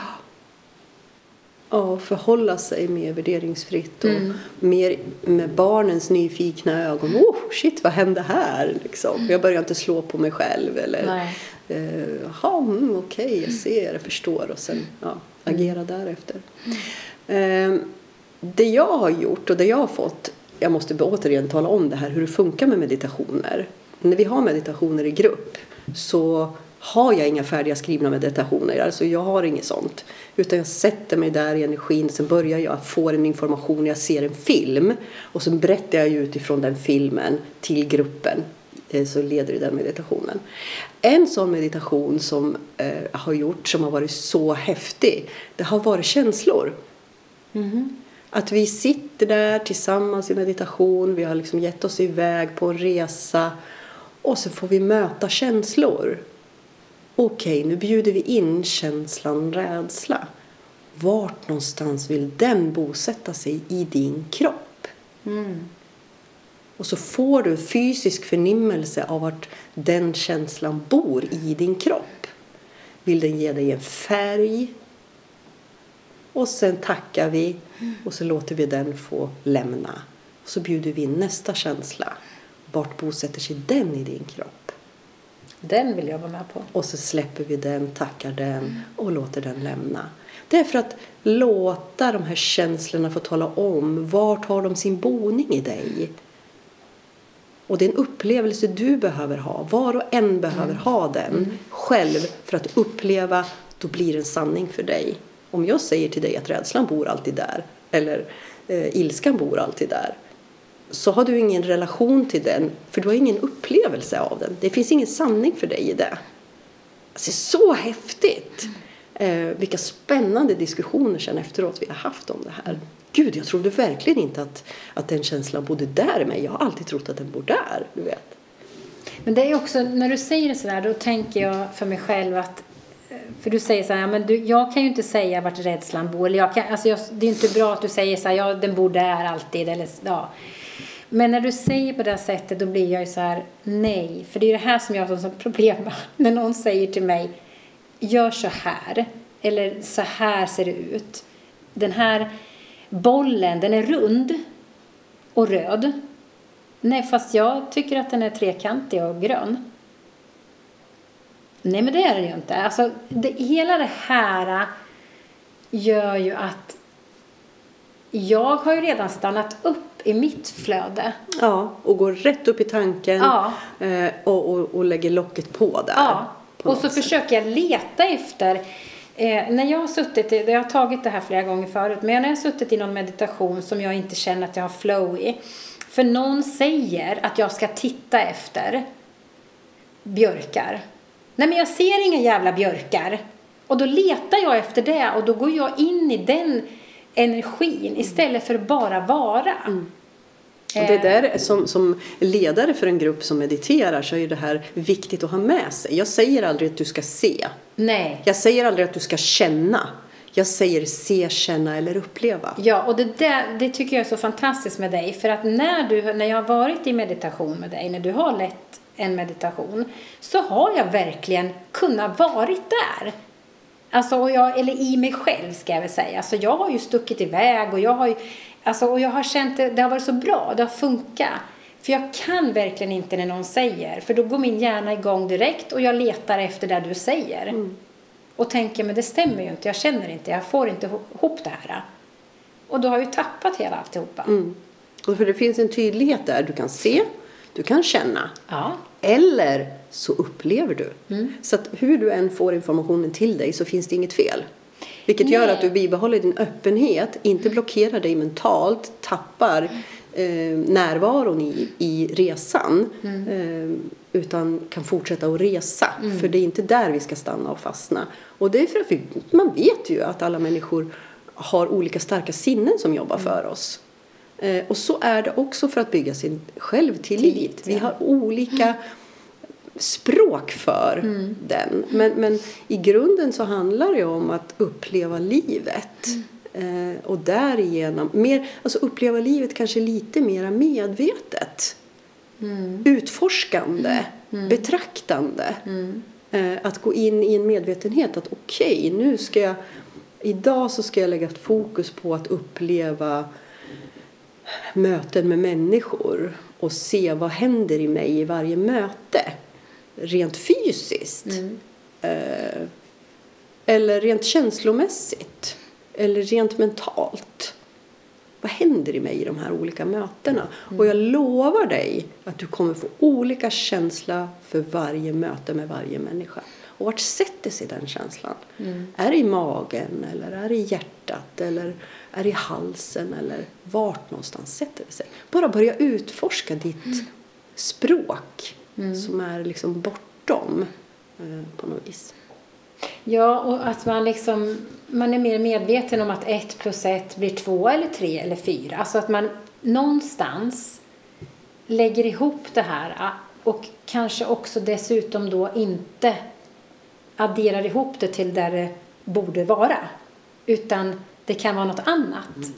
Ja, förhålla sig mer värderingsfritt och mm. mer med barnens nyfikna ögon. Oh, shit, vad hände här? Liksom. Jag börjar inte slå på mig själv. Eller, jaha, uh, mm, okej, okay, jag ser, jag förstår och sen ja, agera därefter. Mm. Det jag har gjort och det jag har fått, jag måste återigen tala om det här hur det funkar med meditationer. När vi har meditationer i grupp så har jag inga färdiga skrivna meditationer, alltså jag har inget sånt. Utan jag sätter mig där i energin, sen börjar jag få en information, jag ser en film och sen berättar jag utifrån den filmen till gruppen eh, så leder den meditationen. En sån meditation som eh, har gjort som har varit så häftig, det har varit känslor. Mm. Att vi sitter där tillsammans i meditation, vi har liksom gett oss iväg på en resa och så får vi möta känslor. Okej, nu bjuder vi in känslan rädsla. Vart någonstans vill den bosätta sig i din kropp? Mm. Och så får du en fysisk förnimmelse av vart den känslan bor i din kropp. Vill den ge dig en färg? Och sen tackar vi och så låter vi den få lämna. Och så bjuder vi in nästa känsla. Vart bosätter sig den i din kropp? Den vill jag vara med på. Och så släpper vi den, tackar den och låter den lämna. Det är för att låta de här känslorna få tala om vart har de sin boning i dig. Och det är en upplevelse du behöver ha. Var och en behöver mm. ha den mm. själv för att uppleva, då blir det en sanning för dig. Om jag säger till dig att rädslan bor alltid där eller eh, ilskan bor alltid där så har du ingen relation till den för du har ingen upplevelse av den. Det finns ingen sanning för dig i det. Alltså, det är så häftigt! Eh, vilka spännande diskussioner sen efteråt vi har haft om det här. Gud, jag trodde verkligen inte att, att den känslan bodde där i mig. Jag har alltid trott att den bor där, du vet. Men det är också, när du säger det sådär, då tänker jag för mig själv att för du säger så här, ja, men du, jag kan ju inte säga vart rädslan bor. Eller jag kan, alltså jag, det är inte bra att du säger så här, ja den bor där alltid. Eller, ja. Men när du säger på det sättet då blir jag ju så här, nej. För det är det här som jag har som problem med. När någon säger till mig, gör så här. Eller så här ser det ut. Den här bollen, den är rund och röd. Nej, fast jag tycker att den är trekantig och grön. Nej, men det är den ju inte. Alltså, det, hela det här gör ju att jag har ju redan stannat upp i mitt flöde. Ja, och går rätt upp i tanken Ja. eh, och, och, och lägger locket på där. Ja, på och så sätt. försöker jag leta efter eh, när jag har suttit i, jag har tagit det här flera gånger förut, men när jag har suttit i någon meditation som jag inte känner att jag har flow i. För någon säger att jag ska titta efter björkar. Nej men jag ser inga jävla björkar. Och då letar jag efter det och då går jag in i den energin istället för att bara vara. Och det där som, som ledare för en grupp som mediterar så är det här viktigt att ha med sig. Jag säger aldrig att du ska se. Nej. Jag säger aldrig att du ska känna. Jag säger se, känna eller uppleva. Ja, och det, där, det tycker jag är så fantastiskt med dig. För att när, du, när jag har varit i meditation med dig, när du har lett en meditation, så har jag verkligen kunnat varit där. Alltså, och jag, eller i mig själv ska jag väl säga. Alltså, jag har ju stuckit iväg och jag har ju, alltså, och jag har känt det, det har varit så bra, det har funkat. För jag kan verkligen inte när någon säger, för då går min hjärna igång direkt och jag letar efter det du säger. Och tänker, men det stämmer ju inte, jag känner inte, jag får inte ihop det här. Och då har jag ju tappat hela alltihopa. Mm. Och för det finns en tydlighet där. Du kan se, du kan känna. Ja. Eller så upplever du. Mm. Så att hur du än får informationen till dig så finns det inget fel. Vilket gör Nej. att du bibehåller din öppenhet, inte blockerar dig mentalt, tappar eh, närvaron i, i resan. Mm. Eh, utan kan fortsätta att resa. För det är inte där vi ska stanna och fastna. Och det är för att vi, man vet ju att alla människor har olika starka sinnen som jobbar Mm. för oss. Eh, och så är det också för att bygga sin självtillit. Tillit, Vi ja. har olika språk för Mm. den. Men, men i grunden så handlar det om att uppleva livet. Mm. Eh, och därigenom, mer, alltså uppleva livet kanske lite mer medvetet. Mm. Utforskande, betraktande. Eh, att gå in i en medvetenhet att okej, nu ska jag, idag så ska jag lägga fokus på att uppleva möten med människor och se vad händer i mig i varje möte. Rent fysiskt. Eh, eller rent känslomässigt. Eller rent mentalt. Vad händer i mig i de här olika mötena? Och jag lovar dig att du kommer få olika känsla för varje möte med varje människa. Och vart sätter sig den känslan? Är det i magen eller är det i hjärtat eller är i halsen eller vart någonstans sätter det sig? Bara börja utforska ditt språk som är liksom bortom eh, på något vis. Ja, och att man liksom, man är mer medveten om att ett plus ett blir två eller tre eller fyra. Alltså att man någonstans lägger ihop det här ah, och kanske också dessutom då inte adderar ihop det till där det borde vara. Utan det kan vara något annat.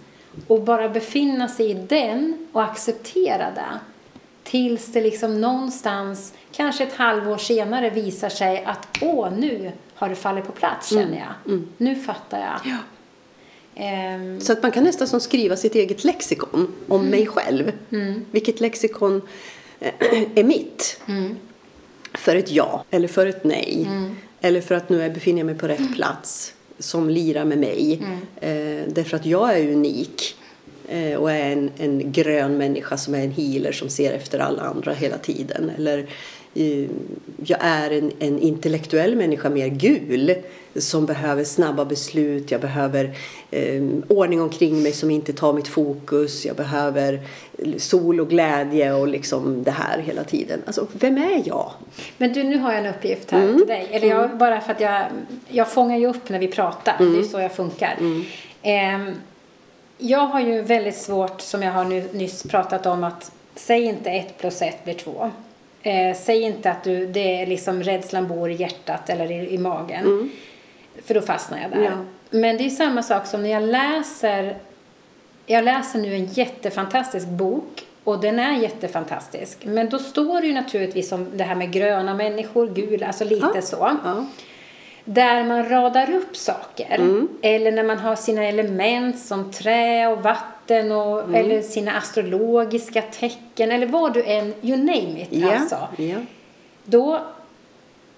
Och bara befinna sig i den och acceptera det. Tills det liksom någonstans, kanske ett halvår senare visar sig att åh, nu har det fallit på plats känner jag. Nu fattar jag. Ja. Ehm, Så att man kan nästan som skriva sitt eget lexikon om mig själv. Vilket lexikon eh, är mitt? För ett ja eller för ett nej. Eller för att nu befinner jag mig på rätt plats som lirar med mig. Eh, därför att jag är unik. eh, Och är en, en grön människa som är en healer som ser efter alla andra hela tiden. Eller jag är en, en intellektuell människa, mer gul, som behöver snabba beslut. Jag behöver eh, ordning omkring mig som inte tar mitt fokus. Jag behöver sol och glädje och liksom det här hela tiden. Alltså, vem är jag? Men du, nu har jag en uppgift här till dig. Eller jag, bara för att jag, jag fångar ju upp när vi pratar. Det är ju så jag funkar. Ehm, jag har ju väldigt svårt, som jag har nu, nyss pratat om, att säg inte ett plus ett blir två. Eh, säg inte att du, det är liksom rädslan bor i hjärtat eller i, i magen. För då fastnar jag där. Ja. Men det är samma sak som när jag läser jag läser nu en jättefantastisk bok och den är jättefantastisk. Men då står det ju naturligtvis om det här med gröna människor, gula, alltså lite Ja. så. Ja. Där man radar upp saker. Eller när man har sina element som trä och vatten och, eller sina astrologiska tecken eller vad du än, you name it Ja. alltså. ja. Då,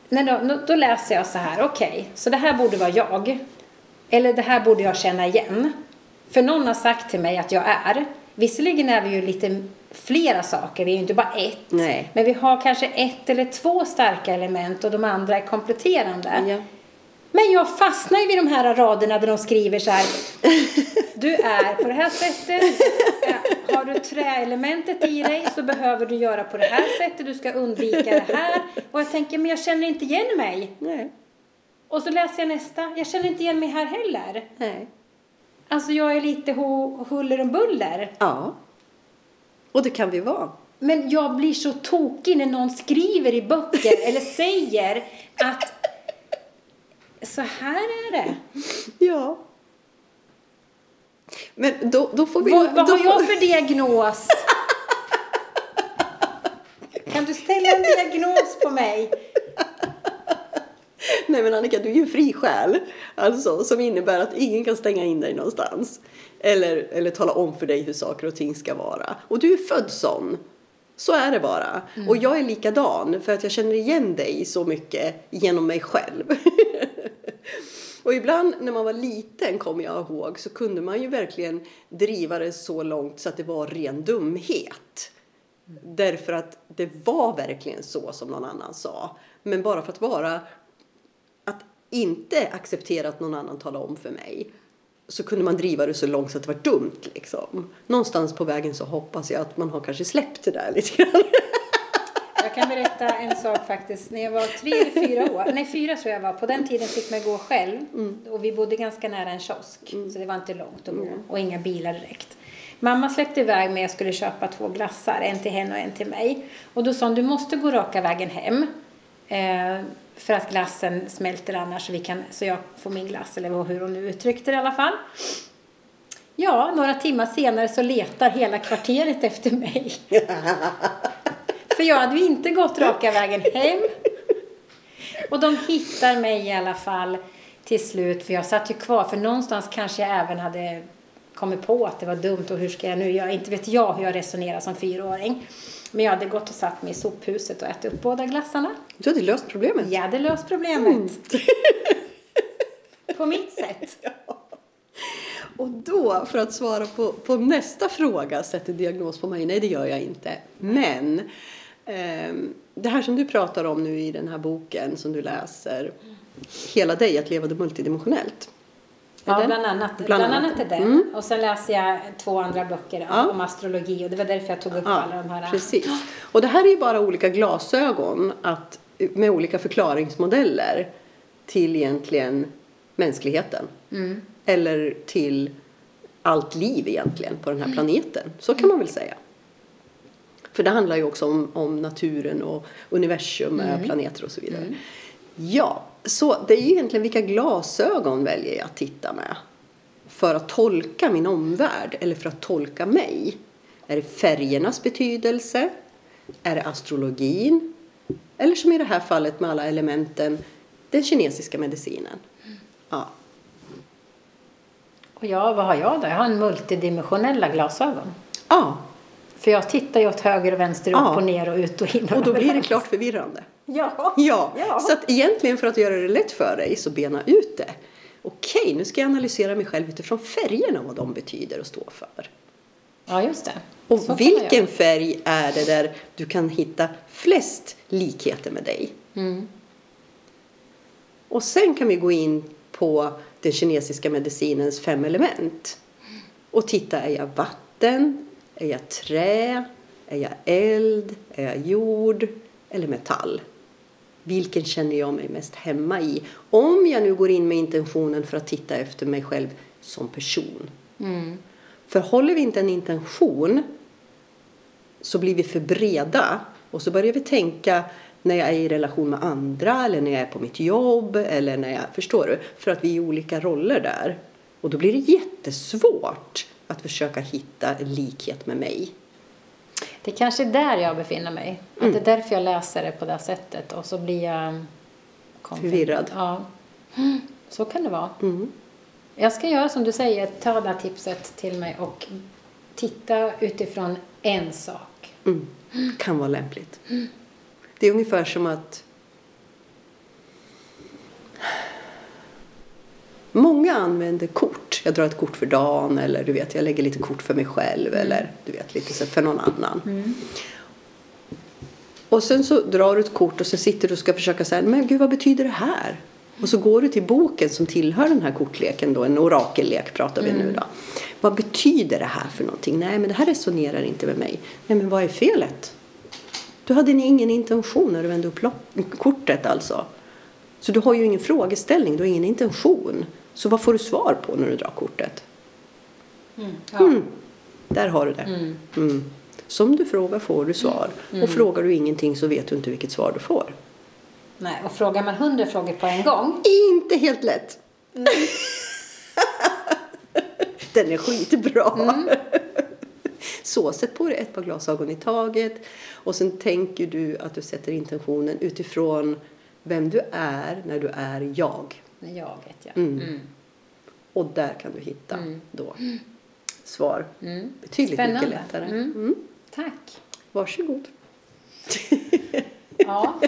när då, då läser jag så här, okej, så det här borde vara jag. Eller det här borde jag känna igen. För någon har sagt till mig att jag är. Visserligen är vi ju lite flera saker, vi är ju inte bara ett. Nej. Men vi har kanske ett eller två starka element och de andra är kompletterande. Ja. Men jag fastnar ju vid de här raderna där de skriver så här. Du är på det här sättet. Har du träelementet i dig så behöver du göra på det här sättet. Du ska undvika det här. Och jag tänker, men jag känner inte igen mig. Nej. Och så läser jag nästa. Jag känner inte igen mig här heller. Nej. Alltså jag är lite ho- huller om buller. Ja. Och det kan vi vara. Men jag blir så tokig när någon skriver i böcker eller säger att så här är det. Ja. Men då, då får vi... Vad, vad har får- jag för diagnos? Kan du ställa en diagnos på mig? Nej men Annika, du är ju en fri själ. Alltså, som innebär att ingen kan stänga in dig någonstans. Eller, eller tala om för dig hur saker och ting ska vara. Och du är född sån. Så är det bara. Och jag är likadan för att jag känner igen dig så mycket genom mig själv. och ibland när man var liten, kommer jag ihåg, så kunde man ju verkligen driva det så långt så att det var ren dumhet. Därför att det var verkligen så som någon annan sa. Men bara för att vara att inte acceptera att någon annan talar om för mig så kunde man driva det så långt så att det var dumt. Liksom. Någonstans på vägen så hoppas jag att man har kanske släppt det där lite grann. Jag kan berätta en sak faktiskt. När jag var tre eller fyra år, nej fyra tror jag var, på den tiden fick man gå själv. Och vi bodde ganska nära en kiosk, så det var inte långt att gå. Och inga bilar direkt. Mamma släppte iväg mig, jag skulle köpa två glassar, en till henne och en till mig. Och då sa hon, du måste gå raka vägen hem. Eh, för att glassen smälter annars så, vi kan, så jag får min glass, eller hur hon nu uttryckte det i alla fall. Ja, några timmar senare så letar hela kvarteret efter mig. För jag hade ju inte gått raka vägen hem. Och de hittar mig i alla fall till slut, för jag satt ju kvar. För någonstans kanske jag även hade kommit på att det var dumt och hur ska jag nu göra? Inte vet jag hur jag resonerar som fyraåring. Men jag hade gått och satt mig i sophuset och ätit upp båda glassarna. Du hade löst problemet. Jag hade löst problemet. På mitt sätt. Och då, för att svara på, på nästa fråga, sätter diagnos på mig? Nej, det gör jag inte. Men ehm, det här som du pratar om nu i den här boken som du läser, Hela dig, att leva multidimensionellt. Ja, bland annat, Bland annat. annat är den. Mm. Och sen läser jag två andra böcker Ja. om astrologi och det var därför jag tog upp Ja, alla de här. precis. Och det här är ju bara olika glasögon att, med olika förklaringsmodeller till egentligen mänskligheten. Mm. Eller till allt liv egentligen på den här planeten. Så kan man väl säga. För det handlar ju också om, om naturen och universum med planeter och så vidare. Ja, så det är ju egentligen vilka glasögon väljer jag att titta med för att tolka min omvärld eller för att tolka mig? Är det färgernas betydelse? Är det astrologin? Eller som i det här fallet med alla elementen, den kinesiska medicinen? Ja. Och jag, vad har jag då? Jag har en multidimensionella glasögon. ja, För jag tittar ju åt höger och vänster, Ja. upp och ner och ut och in. och då blir det klart förvirrande. Ja. Ja, Ja. så att egentligen för att göra det lätt för dig så bena ut det. Okej, nu ska jag analysera mig själv utifrån färgerna, vad de betyder och står för. ja, just det. Och Så vilken färg är det där du kan hitta flest likheter med dig? Mm. Och sen kan vi gå in på den kinesiska medicinens fem element. Och titta, är jag vatten? Är jag trä? Är jag eld? Är jag jord? Eller metall? Vilken känner jag mig mest hemma i? Om jag nu går in med intentionen för att titta efter mig själv som person. Mm. För håller vi inte en intention så blir vi för breda och så börjar vi tänka när jag är i relation med andra eller när jag är på mitt jobb eller när jag, förstår du? För att vi är i olika roller där. Och då blir det jättesvårt att försöka hitta en likhet med mig. Det kanske är där jag befinner mig. Att Mm. det är därför jag läser det på det sättet. Och så blir jag... konf- Förvirrad. Ja. Så kan det vara. Mm. Jag ska göra som du säger, ta det här tipset till mig och titta utifrån en sak. Mm. Kan vara lämpligt. Det är ungefär som att Många använder kort. jag drar ett kort för dagen eller du vet, jag lägger lite kort för mig själv eller du vet, lite så för någon annan. Och sen så drar du ett kort och så sitter du och ska försöka säga, men gud vad betyder det här? Och så går du till boken som tillhör den här kortleken då, en orakellek pratar vi nu då. Vad betyder det här för någonting? Nej, men det här resonerar inte med mig. Nej, men vad är felet? Du hade ingen intention när du vände upp kortet alltså. Så du har ju ingen frågeställning, du har ingen intention. Så vad får du svar på när du drar kortet? Mm. Ja. Mm, där har du det. Mm. Mm. Som du frågar får du svar. Och frågar du ingenting så vet du inte vilket svar du får. Nej, och frågar man hundra frågor på en gång. Inte helt lätt. Den är skitbra. Så sätt på dig ett par glasögon i taget och sen tänker du att du sätter intentionen utifrån vem du är när du är jag. Jaget, ja. Mm. Mm. Och där kan du hitta Mm. då svar. Mm. Betydligt Spännande. mycket lättare. Mm. Mm. Tack. Varsågod. Ja,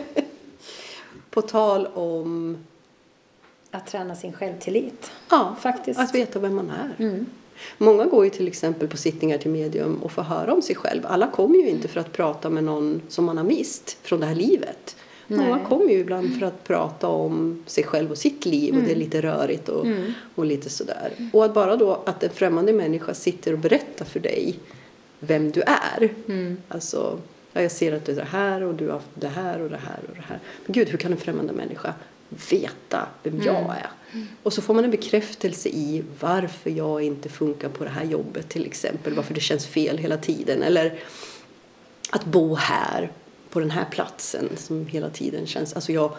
På tal om att träna sin självtillit. ja, Faktiskt. att veta vem man är. Mm. Många går ju till exempel på sittningar till medium och får höra om sig själv. Alla kommer ju inte för att prata med någon som man har mist från det här livet. Nej. kommer ju ibland för att prata om sig själv och sitt liv och det är lite rörigt och, Mm. och lite sådär. Och att bara då att en främmande människa sitter och berättar för dig vem du är. Mm. Alltså, ja, jag ser att du är det här och du har det här och det här och det här. Men gud, hur kan en främmande människa veta vem jag är? Och så får man en bekräftelse i varför jag inte funkar på det här jobbet till exempel. Varför det känns fel hela tiden. Eller att bo här, på den här platsen som hela tiden känns... Alltså jag,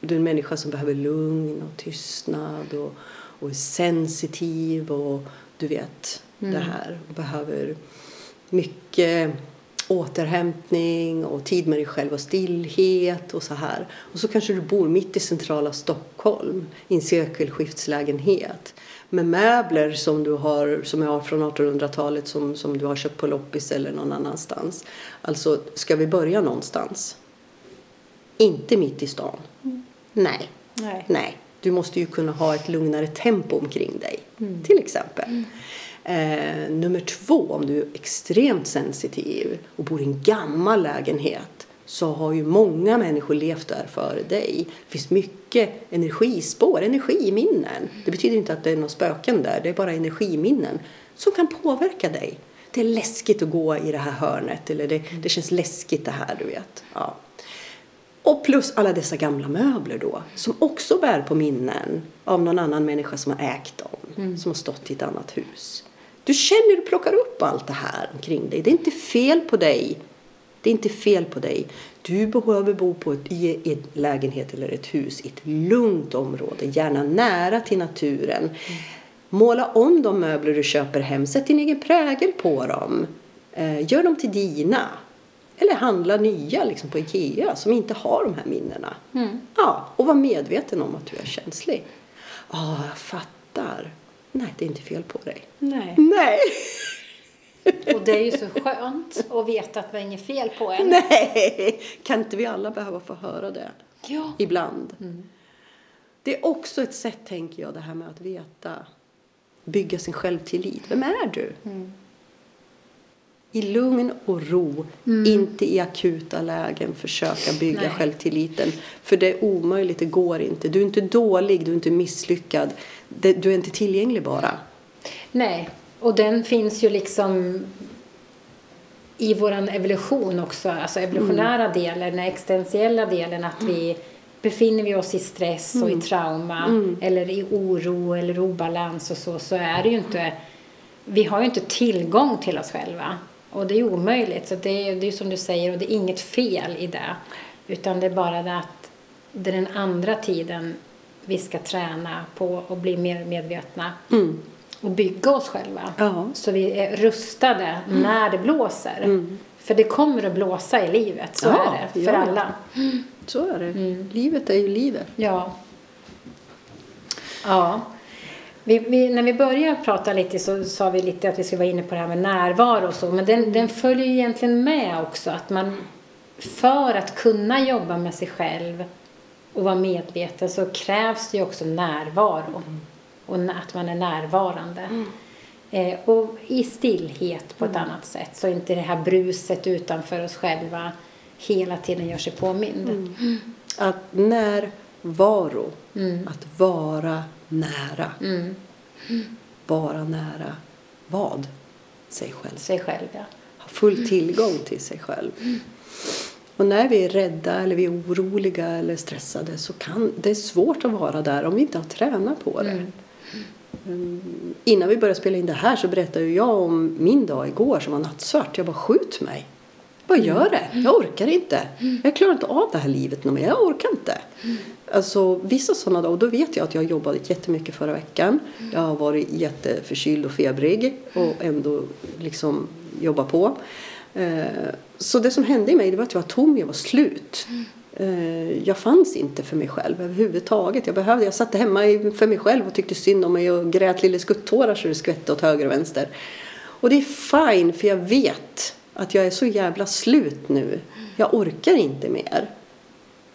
du är en människa som behöver lugn och tystnad och, och är sensitiv och du vet det här. Och behöver mycket återhämtning och tid med dig själv och stillhet och så här. Och så kanske du bor mitt i centrala Stockholm i en sekelskiftslägenhet med möbler som du har som jag har från 1800-talet som, som du har köpt på loppis eller någon annanstans. Alltså, ska vi börja någonstans? Inte mitt i stan. Nej. Nej. Nej, du måste ju kunna ha ett lugnare tempo omkring dig. Till exempel. Eh, nummer två, om du är extremt sensitiv och bor i en gammal lägenhet så har ju många människor levt där före dig. Det finns mycket energispår, energiminnen. Det betyder inte att det är några spöken där, det är bara energiminnen som kan påverka dig. Det är läskigt att gå i det här hörnet eller det, det känns läskigt det här, du vet. Ja. Och plus alla dessa gamla möbler då, som också bär på minnen av någon annan människa som har ägt dem, som har stått i ett annat hus. Du känner och plockar upp allt det här omkring dig. Det är inte fel på dig. Det är inte fel på dig. Du behöver bo på ett, i en lägenhet eller ett hus i ett lugnt område, gärna nära till naturen. Måla om de möbler du köper hem, sätt din egen prägel på dem. Eh, gör dem till dina. Eller handla nya liksom på Ikea som inte har de här minnena. Mm. Ja, och var medveten om att du är känslig. Ja, jag fattar. Nej, det är inte fel på dig. Nej. Nej, Och det är ju så skönt att veta att det är inget fel på en. nej. Kan inte vi alla behöva få höra det Ja. ibland? Det är också ett sätt, tänker jag, det här med att veta. Bygga sin självtillit. Vem är du? I lugn och ro, inte i akuta lägen försöka bygga Nej. självtilliten. För det är omöjligt, det går inte. Du är inte dålig, du är inte misslyckad. Du är inte tillgänglig bara. Nej, och den finns ju liksom i våran evolution också, alltså evolutionära delen, den existentiella delen, att vi befinner vi oss i stress och i trauma eller i oro eller obalans och så, så är det ju inte, vi har ju inte tillgång till oss själva. Och det är omöjligt, så det är det är som du säger, och det är inget fel i det. Utan det är bara det att det är den andra tiden vi ska träna på och bli mer medvetna Mm. Och bygga oss själva. Ja. Så vi är rustade när det blåser. För det kommer att blåsa i livet, så Ja, är det för ja. alla. Så är det. Livet är ju livet. Ja. Ja. Vi, vi, när vi började prata lite så sa vi lite att vi skulle vara inne på det här med närvaro och så. Men den, den följer ju egentligen med också. Att man för att kunna jobba med sig själv och vara medveten så krävs det ju också närvaro. Och att man är närvarande. Eh, och i stillhet på ett annat sätt så inte det här bruset utanför oss själva hela tiden gör sig påmind. Att närvaro, att vara nära. Vara nära vad? Sig själv. Sig själv, ja. Ha full tillgång till sig själv. Och när vi är rädda eller vi är oroliga eller stressade så kan det är svårt att vara där om vi inte har tränat på det. Mm. Mm. Innan vi började spela in det här så berättade jag om min dag igår som var nattsvart. Jag bara skjut mig. Bara gör det. Jag orkar inte. Jag klarar inte av det här livet mer. Jag orkar inte. Alltså vissa sådana dagar, och då vet jag att jag jobbade jättemycket förra veckan. Jag har varit jätteförkyld och febrig och ändå liksom jobba på. Eh, så det som hände i mig det var att jag var tom, jag var slut. Eh, Jag fanns inte för mig själv överhuvudtaget. Jag, behövde, jag satt hemma för mig själv och tyckte synd om mig och grät lilla skuttårar så det skvätte åt höger och vänster. Och det är fine för jag vet att jag är så jävla slut nu. Jag orkar inte mer.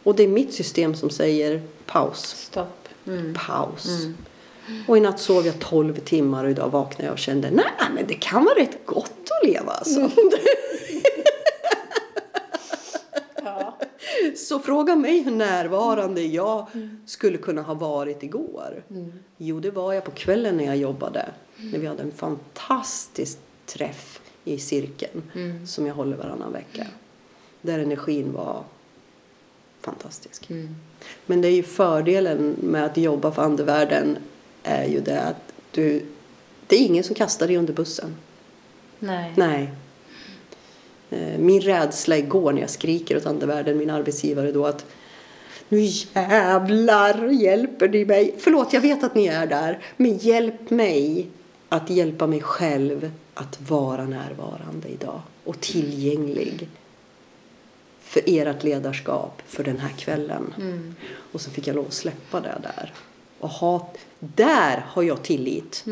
Och det är mitt system som säger paus, Stopp. Mm. paus. Och i natt sov jag 12 timmar och idag vaknade jag och kände nej men det kan vara rätt gott att leva alltså. Ja. Så fråga mig hur närvarande jag skulle kunna ha varit igår. Jo, det var jag på kvällen när jag jobbade. När vi hade en fantastisk träff i cirkeln som jag håller varannan vecka. Där energin var fantastisk. Men det är ju fördelen med att jobba för andevärlden är ju det att du, det är ingen som kastar dig under bussen. Nej. Nej. Eh, Min rädsla igår när jag skriker åt andevärlden, min arbetsgivare då att nu jävlar hjälper ni mig. Förlåt, jag vet att ni är där. Men hjälp mig att hjälpa mig själv att vara närvarande idag och tillgänglig för ert ledarskap för den här kvällen. Och så fick jag lov att släppa det där. Och ha, där har jag tillit.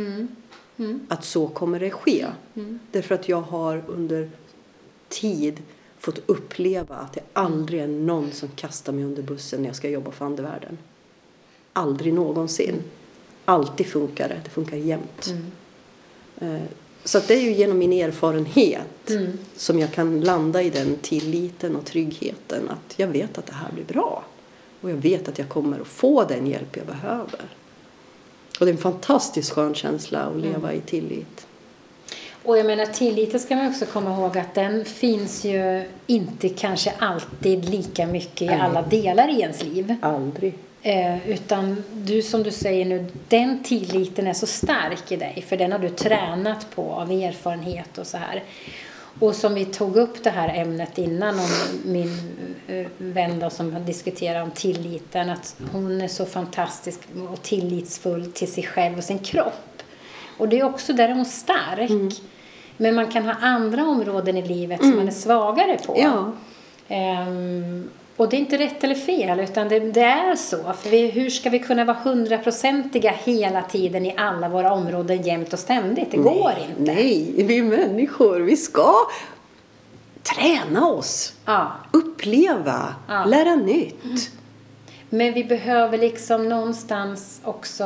Att så kommer det ske. Därför att jag har under tid fått uppleva att det aldrig är någon som kastar mig under bussen när jag ska jobba för andevärlden. Aldrig någonsin. Alltid funkar det. Det funkar jämt. Eh, Så det är ju genom min erfarenhet som jag kan landa i den tilliten och tryggheten att jag vet att det här blir bra. Och jag vet att jag kommer att få den hjälp jag behöver. Och det är en fantastiskt skön känsla att leva i tillit. Och jag menar tilliten ska man också komma ihåg att den finns ju inte kanske alltid lika mycket i alla delar i ens liv. Aldrig. Eh, utan du som du säger nu, den tilliten är så stark i dig för den har du tränat på av erfarenhet och så här. Och som vi tog upp det här ämnet innan om min eh, vän då som diskuterade om tilliten, att hon är så fantastisk och tillitsfull till sig själv och sin kropp. Och det är också där är hon stark. Men man kan ha andra områden i livet som man är svagare på. Ja. Ehm, och det är inte rätt eller fel, utan det, det är så. För vi, hur ska vi kunna vara hundraprocentiga hela tiden i alla våra områden jämt och ständigt? Det går inte. Nej, vi är människor. Vi ska träna oss. Ja. Uppleva. Ja. Lära nytt. Men vi behöver liksom någonstans också...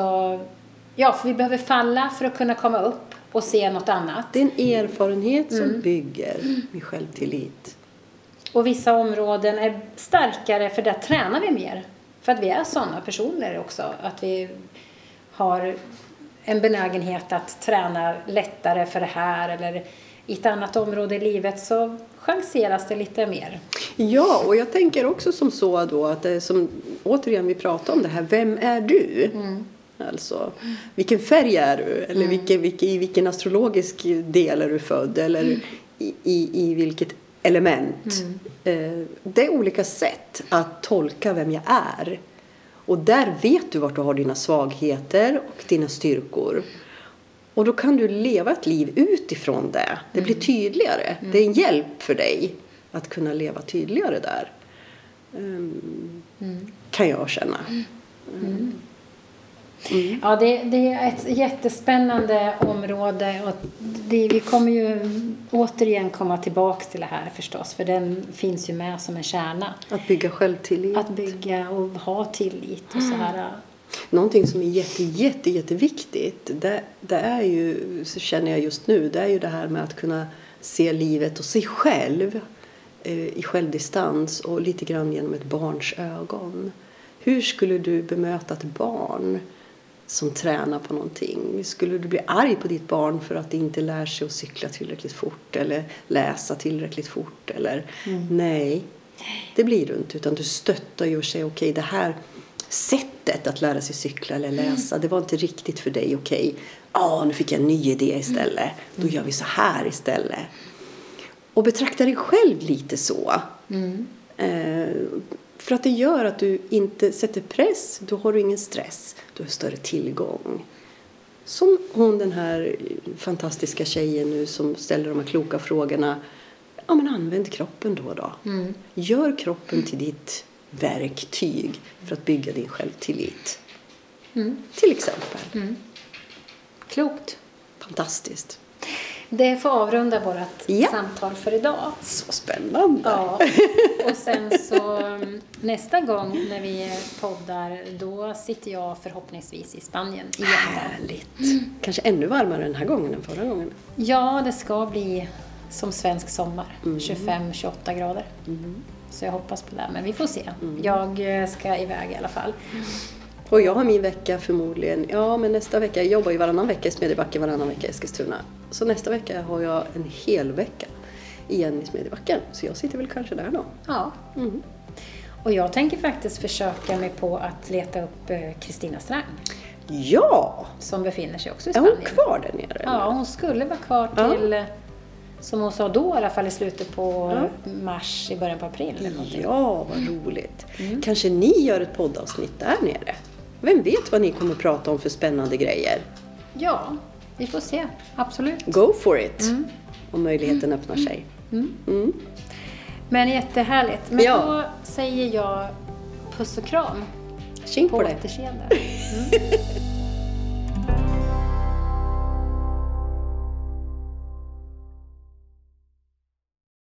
Ja, för vi behöver falla för att kunna komma upp och se något annat. Det är en erfarenhet som Mm. bygger med självtillit. Och vissa områden är starkare för där tränar vi mer. För att vi är sådana personer också. Att vi har en benägenhet att träna lättare för det här eller i ett annat område i livet så chanseras det lite mer. Ja, och jag tänker också som så då att det är som återigen vi pratar om det här, vem är du? Alltså, vilken färg är du? Eller vilken, vilken, i vilken astrologisk del är du född? Eller i, i, i vilket element? Eh, det är olika sätt att tolka vem jag är. Och där vet du vart du har dina svagheter och dina styrkor. Och då kan du leva ett liv utifrån det. Det blir tydligare. Det är en hjälp för dig att kunna leva tydligare där. Ehm, Kan jag känna. Ja, det, det är ett jättespännande område och det, vi kommer ju återigen komma tillbaks till det här förstås för den finns ju med som en kärna. Att bygga självtillit. Att bygga och ha tillit och så här. Någonting som är jätte, jätte, jätteviktigt, det, det är ju, så känner jag just nu, det är ju det här med att kunna se livet och sig själv eh, i självdistans och lite grann genom ett barns ögon. Hur skulle du bemöta ett barn som tränar på någonting? Skulle du bli arg på ditt barn för att det inte lär sig att cykla tillräckligt fort eller läsa tillräckligt fort? Eller, Nej, det blir du inte. Utan du stöttar ju och säger okej, okay, det här sättet att lära sig cykla eller läsa, det var inte riktigt för dig. Okej, okay. ah, nu fick jag en ny idé istället. Då gör vi så här istället. Och betrakta dig själv lite så. Mm. Eh, för att det gör att du inte sätter press, då har du ingen stress, du har större tillgång. Som hon den här fantastiska tjejen nu som ställer de här kloka frågorna. Ja men använd kroppen då då. Mm. Gör kroppen till ditt verktyg för att bygga din självtillit. Mm. Till exempel. Mm. Klokt. Fantastiskt. Det får avrunda vårt Ja. samtal för idag. Så spännande. Ja. Och sen så mm, nästa gång när vi poddar, då sitter jag förhoppningsvis i Spanien igen. Härligt. Kanske ännu varmare den här gången än förra gången. Ja, det ska bli som svensk sommar. 25-28 grader. Så jag hoppas på det, men vi får se. Jag eh, ska iväg i alla fall. Och jag har min vecka förmodligen, ja men nästa vecka, jag jobbar ju varannan vecka i Smedjebacken, varannan vecka i Eskilstuna. Så nästa vecka har jag en hel vecka igen i Smedjebacken. Så jag sitter väl kanske där då. Ja. Mm. Och jag tänker faktiskt försöka mig på att leta upp eh, Kristina Strang, Ja! som befinner sig också i Är hon Spanien. kvar där nere? Ja, hon skulle vara kvar Ja. till, eh, som hon sa då i alla fall, i slutet på Ja. mars, i början på april eller någonting. Ja, vad roligt. Kanske ni gör ett poddavsnitt där nere? Vem vet vad ni kommer prata om för spännande grejer? Ja, vi får se. Absolut. Go for it! Om möjligheten öppnar sig. Mm. Mm. Men jättehärligt. Men Ja. då säger jag puss och kram. Tjing på På. Mm.